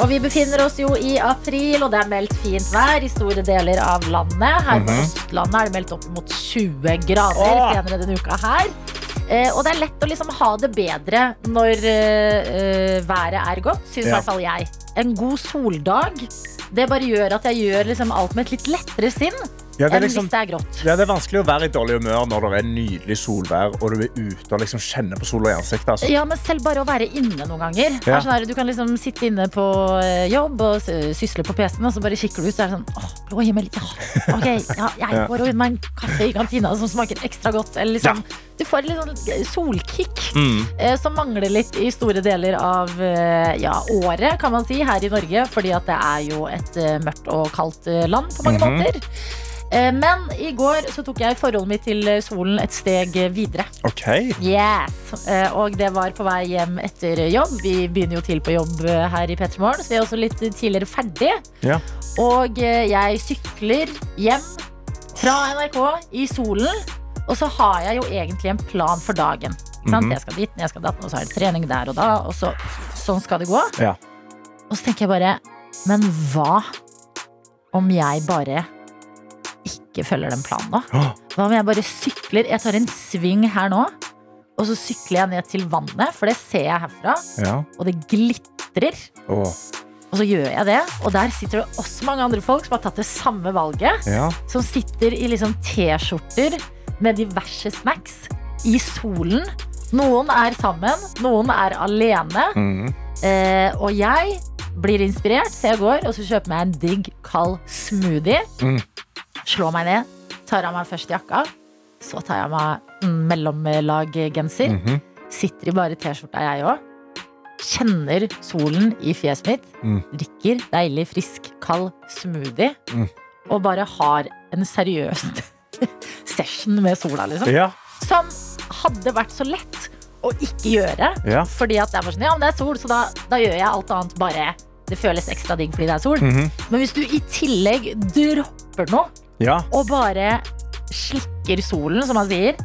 Og vi befinner oss jo i april, og det er meldt fint vær i store deler av landet. Her på Østlandet er det meldt opp mot 20 grader Åh! senere denne uka her. Eh, og det er lett å liksom ha det bedre når eh, eh, været er godt, syns i Ja. hvert fall jeg. En god soldag, det bare gjør at jeg gjør liksom alt med et litt lettere sinn Ja, enn liksom- hvis det er grått. Ja, det er vanskelig å være i dårlig humør når det er nydelig solvær og du er ute og liksom kjenner på sola i ansiktet. Altså. Ja, men selv bare å være inne noen ganger. Ja. Sånn du kan liksom sitte inne på eh, jobb og sysle på PC-en, og så bare kikker du ut, så er det sånn åh, blå himmel, ja, ok, ja, jeg Ja. går og meg en kaffe i kantina som smaker ekstra godt. Eller liksom, Du får litt sånn solkick Mm. eh, som mangler litt i store deler av eh, ja, året, kan man si, her i Norge. Fordi at det er jo et eh, mørkt og kaldt eh, land på mange Mhm. måter. Eh, Men i går så tok jeg forholdet mitt til eh, solen et steg eh, videre. OK. Yes, og det var på vei hjem etter jobb. Vi begynner jo til på jobb her i Petremorgen, så vi er også litt tidligere ferdig. Ja. Og jeg sykler hjem fra NRK i solen, og så har jeg jo egentlig en plan for dagen. Mm? Mhm. Jeg skal dit, jeg skal datten, og så er det trening der og da, og så, sånn skal det gå. Ja. Og så tenker jeg bare, men hva om jeg bare ikke følger den planen nå? Hva om jeg bare sykler? Jeg tar en sving her nå, og så sykler jeg ned til vannet, for det ser jeg herfra, Ja. og det glitrer. Og så gjør jeg det, og der sitter det også mange andre folk som har tatt det samme valget. ja. Som sitter i liksom T-skjorter med diverse snacks i solen. Noen er sammen, noen er alene. Mm. Eh, og jeg blir inspirert, så jeg går og så kjøper meg en digg, kald smoothie. Mm. Slår meg ned, tar av meg først jakka. Så tar jeg meg mellomlaggenser. mellomlag-genser. Mhm. Sitter i bare T-skjorta, jeg òg. Kjenner solen i fjeset mitt. Mm. Drikker deilig, frisk, kald smoothie. Mm. Og bare har en seriøs <laughs> session med sola, liksom. Ja. Som hadde vært så lett å ikke gjøre. Ja. Fordi at det er sånn, ja, men det er sol, så da, da gjør jeg alt annet bare Det føles ekstra digg fordi det er sol. Mhm. Men hvis du i tillegg dropper noe ja. og bare slikker solen, som man sier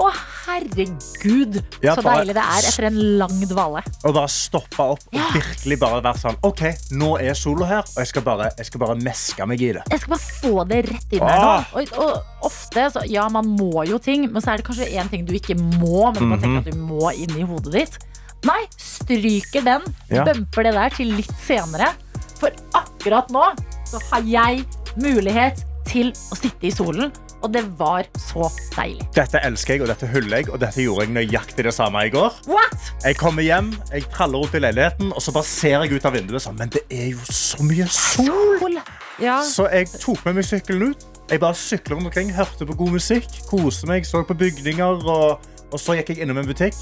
Å, herregud, Ja, så bare- deilig det er etter en lang dvale. Og bare stoppe opp og Ja. virkelig bare være sånn OK, nå er sola her, og jeg skal bare, jeg skal bare meske meg i det. Jeg skal bare få det rett inn her nå. Ah. Og, og ofte, så, ja, man må jo ting, men så er det kanskje én ting du ikke må, men du må Mhm. tenke at du må inn i hodet ditt. Nei, stryker den, Ja. bumper det der til litt senere. For akkurat nå så har jeg mulighet til å sitte i solen, og det var så deilig. Dette elsker jeg, og dette hyller jeg, og dette gjorde jeg nøyaktig det samme i går. What? Jeg kommer hjem, jeg traller rundt i leiligheten, og så bare ser jeg ut av vinduet sånn, men det er jo så mye sol. Sol. Ja. Så jeg tok med meg sykkelen ut. Jeg bare syklet rundt omkring, hørte på god musikk, koste meg, så på bygninger, og, og så gikk jeg innom en butikk,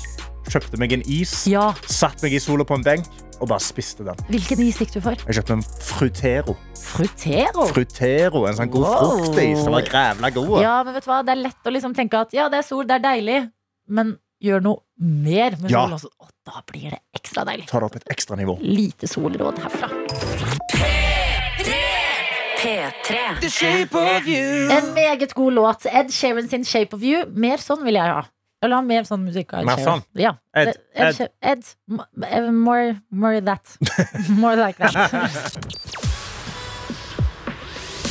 kjøpte meg en is, ja. satt meg i sola på en benk, og bare spiste den. Hvilken is gikk du for? Jeg kjøpte en frutero. Frutero. Frutero, en sånn god Wow. fruktis. som var grævla god. Ja, men vet du hva? Det er lett å liksom tenke at ja, det er sol, det er deilig, men gjør noe mer med Ja. solen. Og da blir det ekstra deilig. Ta det opp et ekstra nivå. Lite solråd herfra. P3. The shape of you. En meget god låt. Ed Sheeran sin Shape of You. Mer sånn vil jeg ha. Vil ha mer sånn musikk Mer sånn? Ja. Ed, Ed, Ed, Ed. Ed, eh, more, more that. <laughs> More like that.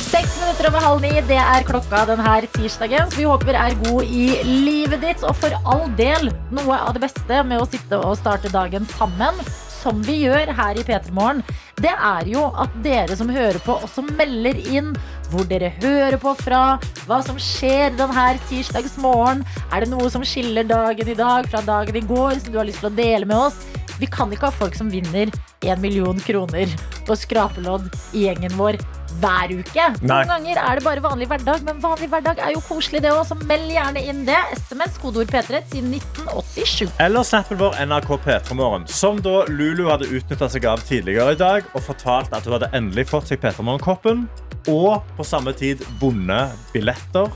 Seks minutter over halv ni, det er klokka denne tirsdagen. Så vi håper er god i livet ditt. Og for all del, noe av det beste med å sitte og starte dagen sammen, som vi gjør her i P3 Morgen, det er jo at dere som hører på, også melder inn hvor dere hører på fra, hva som skjer denne tirsdagsmorgen. Er det noe som skiller dagen i dag fra dagen i går, som du har lyst til å dele med oss? Vi kan ikke ha folk som vinner en million kroner på skrapelodd i gjengen vår hver uke. Nei. Noen ganger er det bare vanlig hverdag, men vanlig hverdag er jo koselig det også. Meld gjerne inn det. SMS, kodeord P3 til 1987. Eller snappen vår NRK P3morgen, som da Lulu hadde utnytta seg av tidligere i dag og fortalt at hun hadde endelig fått seg P3morgen-koppen, og på samme tid vunnet billetter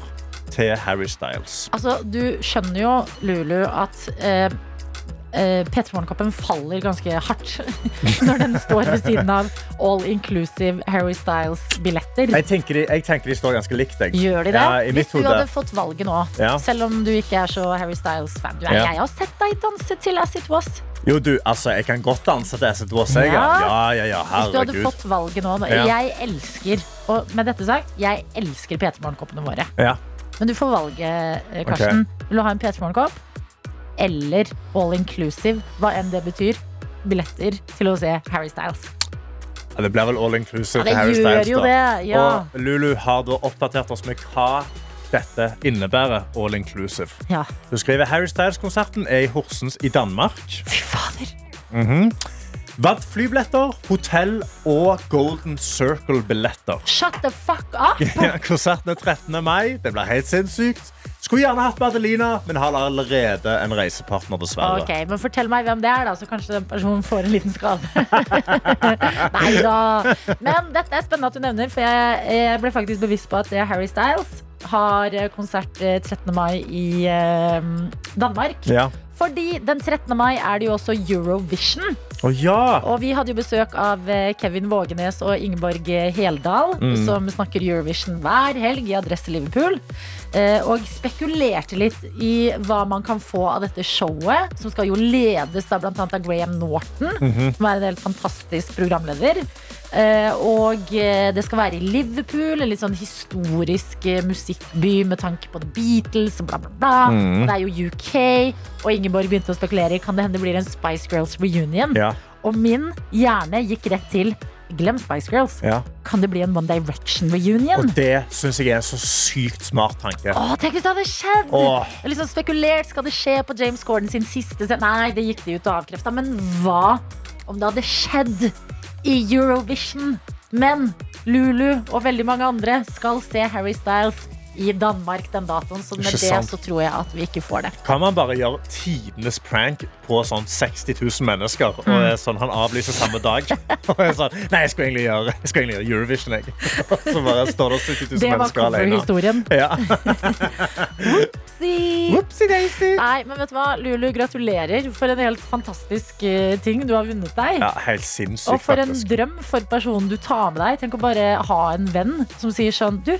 til Harry Styles. Altså, du skjønner jo, Lulu, at eh, eh, P3 Morgenkoppen faller ganske hardt <laughs> når den står ved siden av all inclusive Harry Styles-billetter. Jeg tenker, de, jeg tenker de står ganske likt. Jeg. Gjør de det? Ja, i mitt Hvis du hode. hadde fått valget nå, Ja. selv om du ikke er så Harry Styles-fan du er, Ja. Jeg har sett deg danse til As It Was. Jo, du, altså, jeg kan godt danse til Acid Was. jeg, Ja. Ja. ja, ja, Hvis du hadde herregud. fått valget nå Ja. Jeg elsker, og med dette sagt, jeg elsker P3 Morgenkoppene våre. Ja. Men du får valget, eh, Karsten. Vil du ha en P3 Morgenkopp eller all inclusive, hva enn det betyr? Billetter til å se Harry Styles. Ja, det blir vel all inclusive Ja, Harry Styles. da. det, ja. Og Lulu har da oppdatert oss med hva dette innebærer. All inclusive. Ja. Du skriver Harry Styles-konserten er i Horsens i Danmark. Fy fader. Vant flybilletter, hotell og Golden Circle-billetter. Shut the fuck up! <laughs> Konserten er 13. mai. Det blir helt sinnssykt. Skulle gjerne hatt Madelina, men har allerede en reisepartner, dessverre. Ok, men Fortell meg hvem det er, da, så kanskje den personen får en liten skade. <laughs> Nei da. Men dette er spennende at du nevner, for jeg, jeg ble faktisk bevisst på at det er Harry Styles har eh, konsert eh, 13. mai i eh, Danmark. Ja. Fordi den 13. mai er det jo også Eurovision. Oh, ja! Og vi hadde jo besøk av eh, Kevin Vågenes og Ingeborg Heldal, som snakker Eurovision hver helg i Adresse Liverpool. Eh, Og spekulerte litt i hva man kan få av dette showet, som skal jo ledes da blant annet av Graham Norton, som er en helt fantastisk programleder. Eh, Og eh, det skal være i Liverpool, en litt sånn historisk musikkby med tanke på The Beatles og bla, bla, bla. Og Det er jo UK, og Ingeborg begynte å spekulere i kan det hende det blir en Spice Girls reunion. ja. Og min hjerne gikk rett til glem Spice Girls. Ja. Kan det bli en One Direction reunion? Og det syns jeg er en så sykt smart tanke. Åh, tenk hvis det hadde skjedd! Åh. Liksom spekulert, Skal det skje på James Corden sin siste scene? Nei, det gikk de ut og avkrefta. Men hva om det hadde skjedd i Eurovision? Men Lulu og veldig mange andre skal se Harry Styles i Danmark den datoen. Så med Ikke det sant. så tror jeg at vi ikke får det. Kan man bare gjøre tidenes prank på sånn 60 000 mennesker? Og Mm. er sånn, han avlyser samme dag. <laughs> <laughs> Og er sånn, Nei, jeg skulle egentlig gjøre, jeg skulle egentlig gjøre Eurovision. Jeg. <laughs> Og så bare står det 70 000 Det var mennesker alene. coverhistorien. Ja. Si. Whoopsie daisy. Nei, men vet du hva? Lulu, gratulerer for en helt fantastisk eh, ting du har vunnet deg. ja, helt sinnssykt, Og for en faktisk. drøm for personen du tar med deg. Tenk å bare ha en venn som sier sånn Du,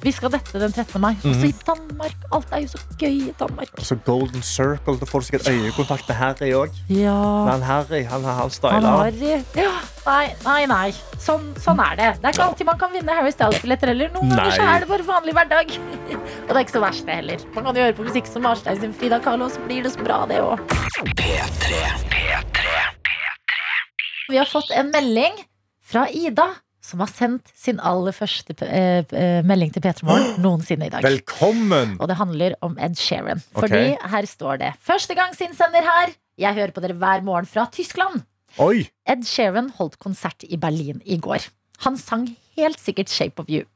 vi skal dette den 13. mai. Også i Danmark. Alt er jo så gøy i Danmark. Så Golden Circle. Da får du sikkert øyekontakt med Harry òg. Ja. Men Harry, han, har Han styla. Harry. ja, Nei, nei, nei. Sånn, sånn er det. Det er ikke alltid man kan vinne Harry Styles-billetter heller. Noen ganger så er det bare vanlig hverdag. <laughs> Og det er ikke så verst, det heller. Man kan jo høre på musikk som Marstein sin Frida Kahlo, så blir det så bra, det òg. Vi har fått en melding fra Ida, som har sendt sin aller første eh, eh, melding til P3 Morgen <gasps> noensinne i dag. Velkommen! Og det handler om Ed Sheeran. Fordi Fordi her står det Første gang innsender her. Jeg hører på dere hver morgen fra Tyskland. Oi! Ed Sheeran holdt konsert i Berlin i går. Han sang helt sikkert Shape of You.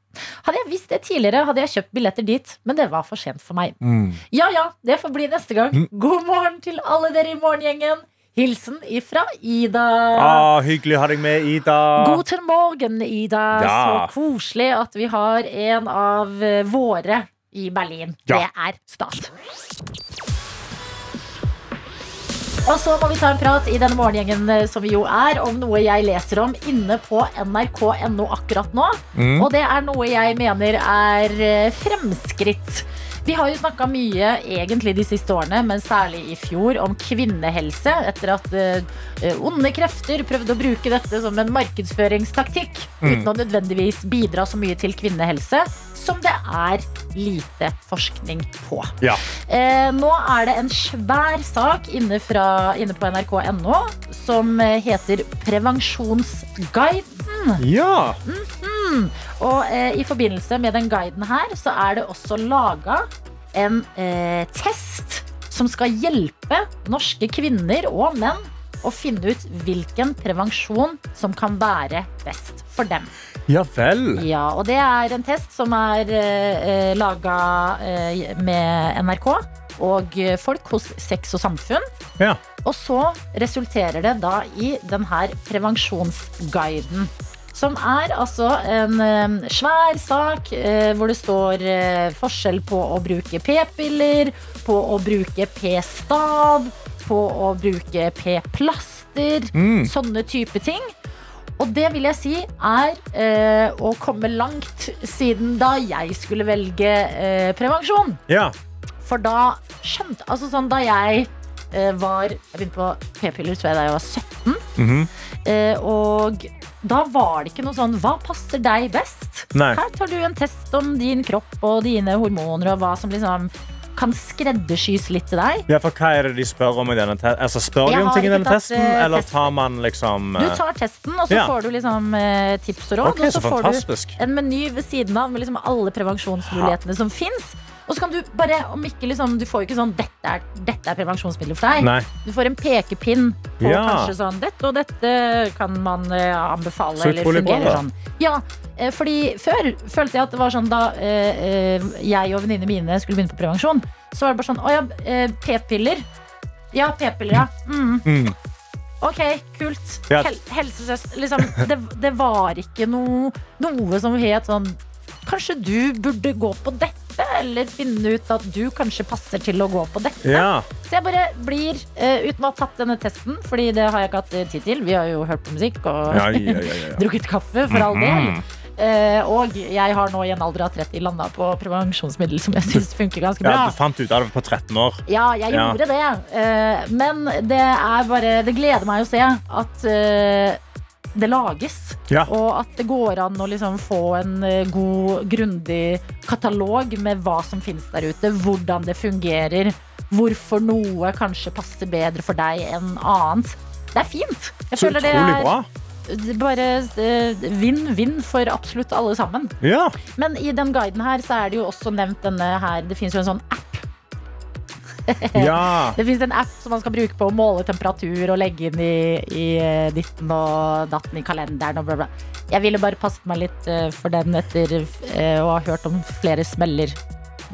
Hadde jeg visst det tidligere, hadde jeg kjøpt billetter dit, men det var for sent for meg. Mm. Ja ja, det får bli neste gang. God morgen til alle dere i morgengjengen. Hilsen ifra Ida. Ah, hyggelig å ha deg med, Ida. God til morgen, Ida. Ja. Så koselig at vi har en av eh, våre i Berlin. Ja. Det er stas. Og så må vi ta en prat i denne morgengjengen eh, som vi jo er, om noe jeg leser om inne på nrk.no akkurat nå. Mm. Og det er noe jeg mener er eh, fremskritt. Vi har jo snakka mye egentlig de siste årene, men særlig i fjor, om kvinnehelse. Etter at uh, onde krefter prøvde å bruke dette som en markedsføringstaktikk. Uten å nødvendigvis bidra så mye til kvinnehelse som det er lite forskning på. Ja. Uh, nå er det en svær sak inne, fra, inne på nrk.no som heter Prevensjonsguiden. ja. Og eh, i forbindelse med den guiden her, så er det også laga en eh, test som skal hjelpe norske kvinner og menn å finne ut hvilken prevensjon som kan være best for dem. Ja vel. Ja, og det er en test som er eh, laga eh, med NRK og eh, folk hos Sex og Samfunn. Ja. Og så resulterer det da i denne prevensjonsguiden. Som er altså en eh, svær sak eh, hvor det står eh, forskjell på å bruke p-piller, på å bruke p-stav, på å bruke p-plaster. Mm. Sånne type ting. Og det vil jeg si er eh, å komme langt siden da jeg skulle velge eh, prevensjon. Ja. For da skjønte Altså sånn da jeg eh, var Jeg begynte på p-piller tror jeg da jeg var 17. Mhm. eh, og da var det ikke noe sånn Hva passer deg best? Nei. Her tar du en test om din kropp og dine hormoner og hva som liksom kan skreddersys litt til deg. ja, for hva er det de spør om i denne testen? Altså, spør de om ting i denne testen, eh, eller tar man liksom Du eh, tar testen, og så Ja. får du liksom eh, tips og råd. Okay, og så så får du en meny ved siden av med liksom alle prevensjonsmulighetene som fins. Og så kan du bare, om ikke liksom, Du får jo ikke sånn dette er, dette er prevensjonsmidler for deg. Nei. Du får en pekepinn på Ja. kanskje sånn Dette og dette kan man eh, anbefale. Så eller bra, fungerer sånn. Ja, eh, fordi før følte jeg at det var sånn da eh, jeg og venninnene mine skulle begynne på prevensjon, så var det bare sånn Å ja, p-piller. Ja, p-piller, ja. Mm. Mm. Ok, kult. Ja. Hel helsesøster liksom, det, det var ikke noe, noe som het sånn Kanskje du burde gå på dette, eller finne ut at du kanskje passer til å gå på dette. Ja. Så jeg bare blir, uh, uten å ha tatt denne testen, Fordi det har jeg ikke hatt tid til. Vi har jo hørt på musikk og Ja, ja, <laughs> drukket kaffe, for all del. Mm -hmm. Uh, og jeg har nå i en alder av 30 landa på prevensjonsmiddel som jeg syns funker ganske bra. ja, du fant ut av det på 13 år. Ja, jeg Ja. gjorde det. Uh, men det er bare Det gleder meg å se at eh, det lages. Ja. Og at det går an å liksom få en eh, god, grundig katalog med hva som finnes der ute. Hvordan det fungerer. Hvorfor noe kanskje passer bedre for deg enn annet. Det er fint. Jeg føler det er bare eh, vinn-vinn for absolutt alle sammen. Ja. Men i den guiden her så er det jo også nevnt denne her Det finnes jo en sånn app. <laughs> ja. Det finnes en app som man skal bruke på å måle temperatur og legge inn i, i eh, ditten og datten i kalenderen og bla, bla. Jeg ville bare passet meg litt eh, for den etter eh, å ha hørt om flere smeller.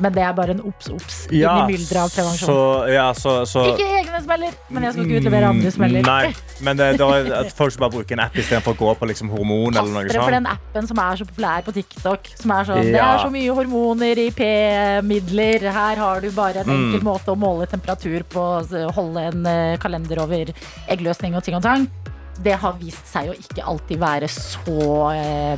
Men det er bare en obs-obs Ja, inni i mylderet av prevensjon. Så, ja, så, så Ikke egne smeller, men jeg skal ikke utlevere andre smeller. Nei, men det, det er at folk skal bare bruke en app istedenfor å gå på liksom hormon Pass dere for den appen som er så populær på TikTok. Som er sånn, Det er så mye hormoner i P-midler. Her har du bare en Mm. måte å måle temperatur på. Holde en eh, kalender over eggløsning og ting og tang. Det har vist seg å ikke alltid være så eh,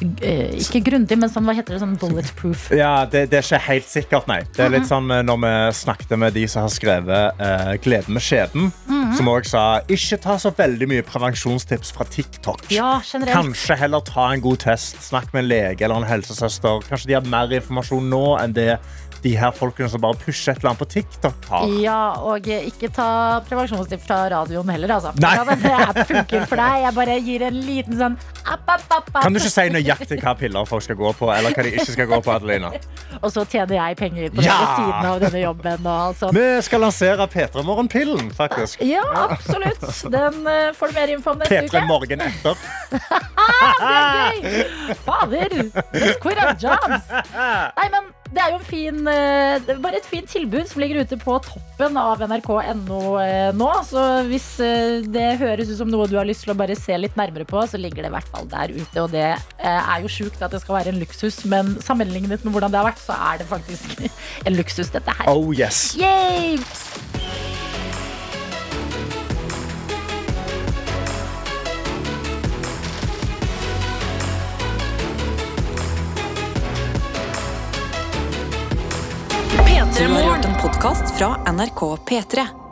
Ikke grundig, men sånn, hva heter det? Sånn bulletproof. <laughs> Ja, det, det er ikke helt sikkert, nei. Det er litt sånn eh, når vi snakket med de som har skrevet eh, 'Gleden med skjeden', som òg sa ikke ta så veldig mye prevensjonstips fra TikTok. Ja, generelt. Kanskje heller ta en god test, snakk med en lege eller en helsesøster. Kanskje de har mer informasjon nå enn det de her folkene som bare pusher et eller annet på TikTok har. Ja, og eh, ikke ta prevensjonstips fra radioen heller, altså. Nei. Ja, det funker for deg. Jeg bare gir en liten sånn app, app, app. Kan du ikke si nøyaktig hva piller folk skal gå på, eller hva de ikke skal gå på, Adelina? Og så tjener jeg penger på Ja! ved siden av denne jobben. Og alt sånt. Vi skal lansere P3 Morgen-pillen, faktisk. Ja, absolutt. Den eh, får du mer info om neste P3 uke. Morgen etter. <laughs> Det er gøy! Fader! Let's quit our jobs. Nei, men det er jo en fin, eh, bare et fint tilbud som ligger ute på toppen av nrk.no eh, nå. Så hvis eh, det høres ut som noe du har lyst til å bare se litt nærmere på, så ligger det i hvert fall der ute. Og det er jo sjukt at det skal være en luksus, men sammenlignet med hvordan det har vært, så er det faktisk <laughs> en luksus, dette her. Oh yes. Yay! Podkast fra NRK P3.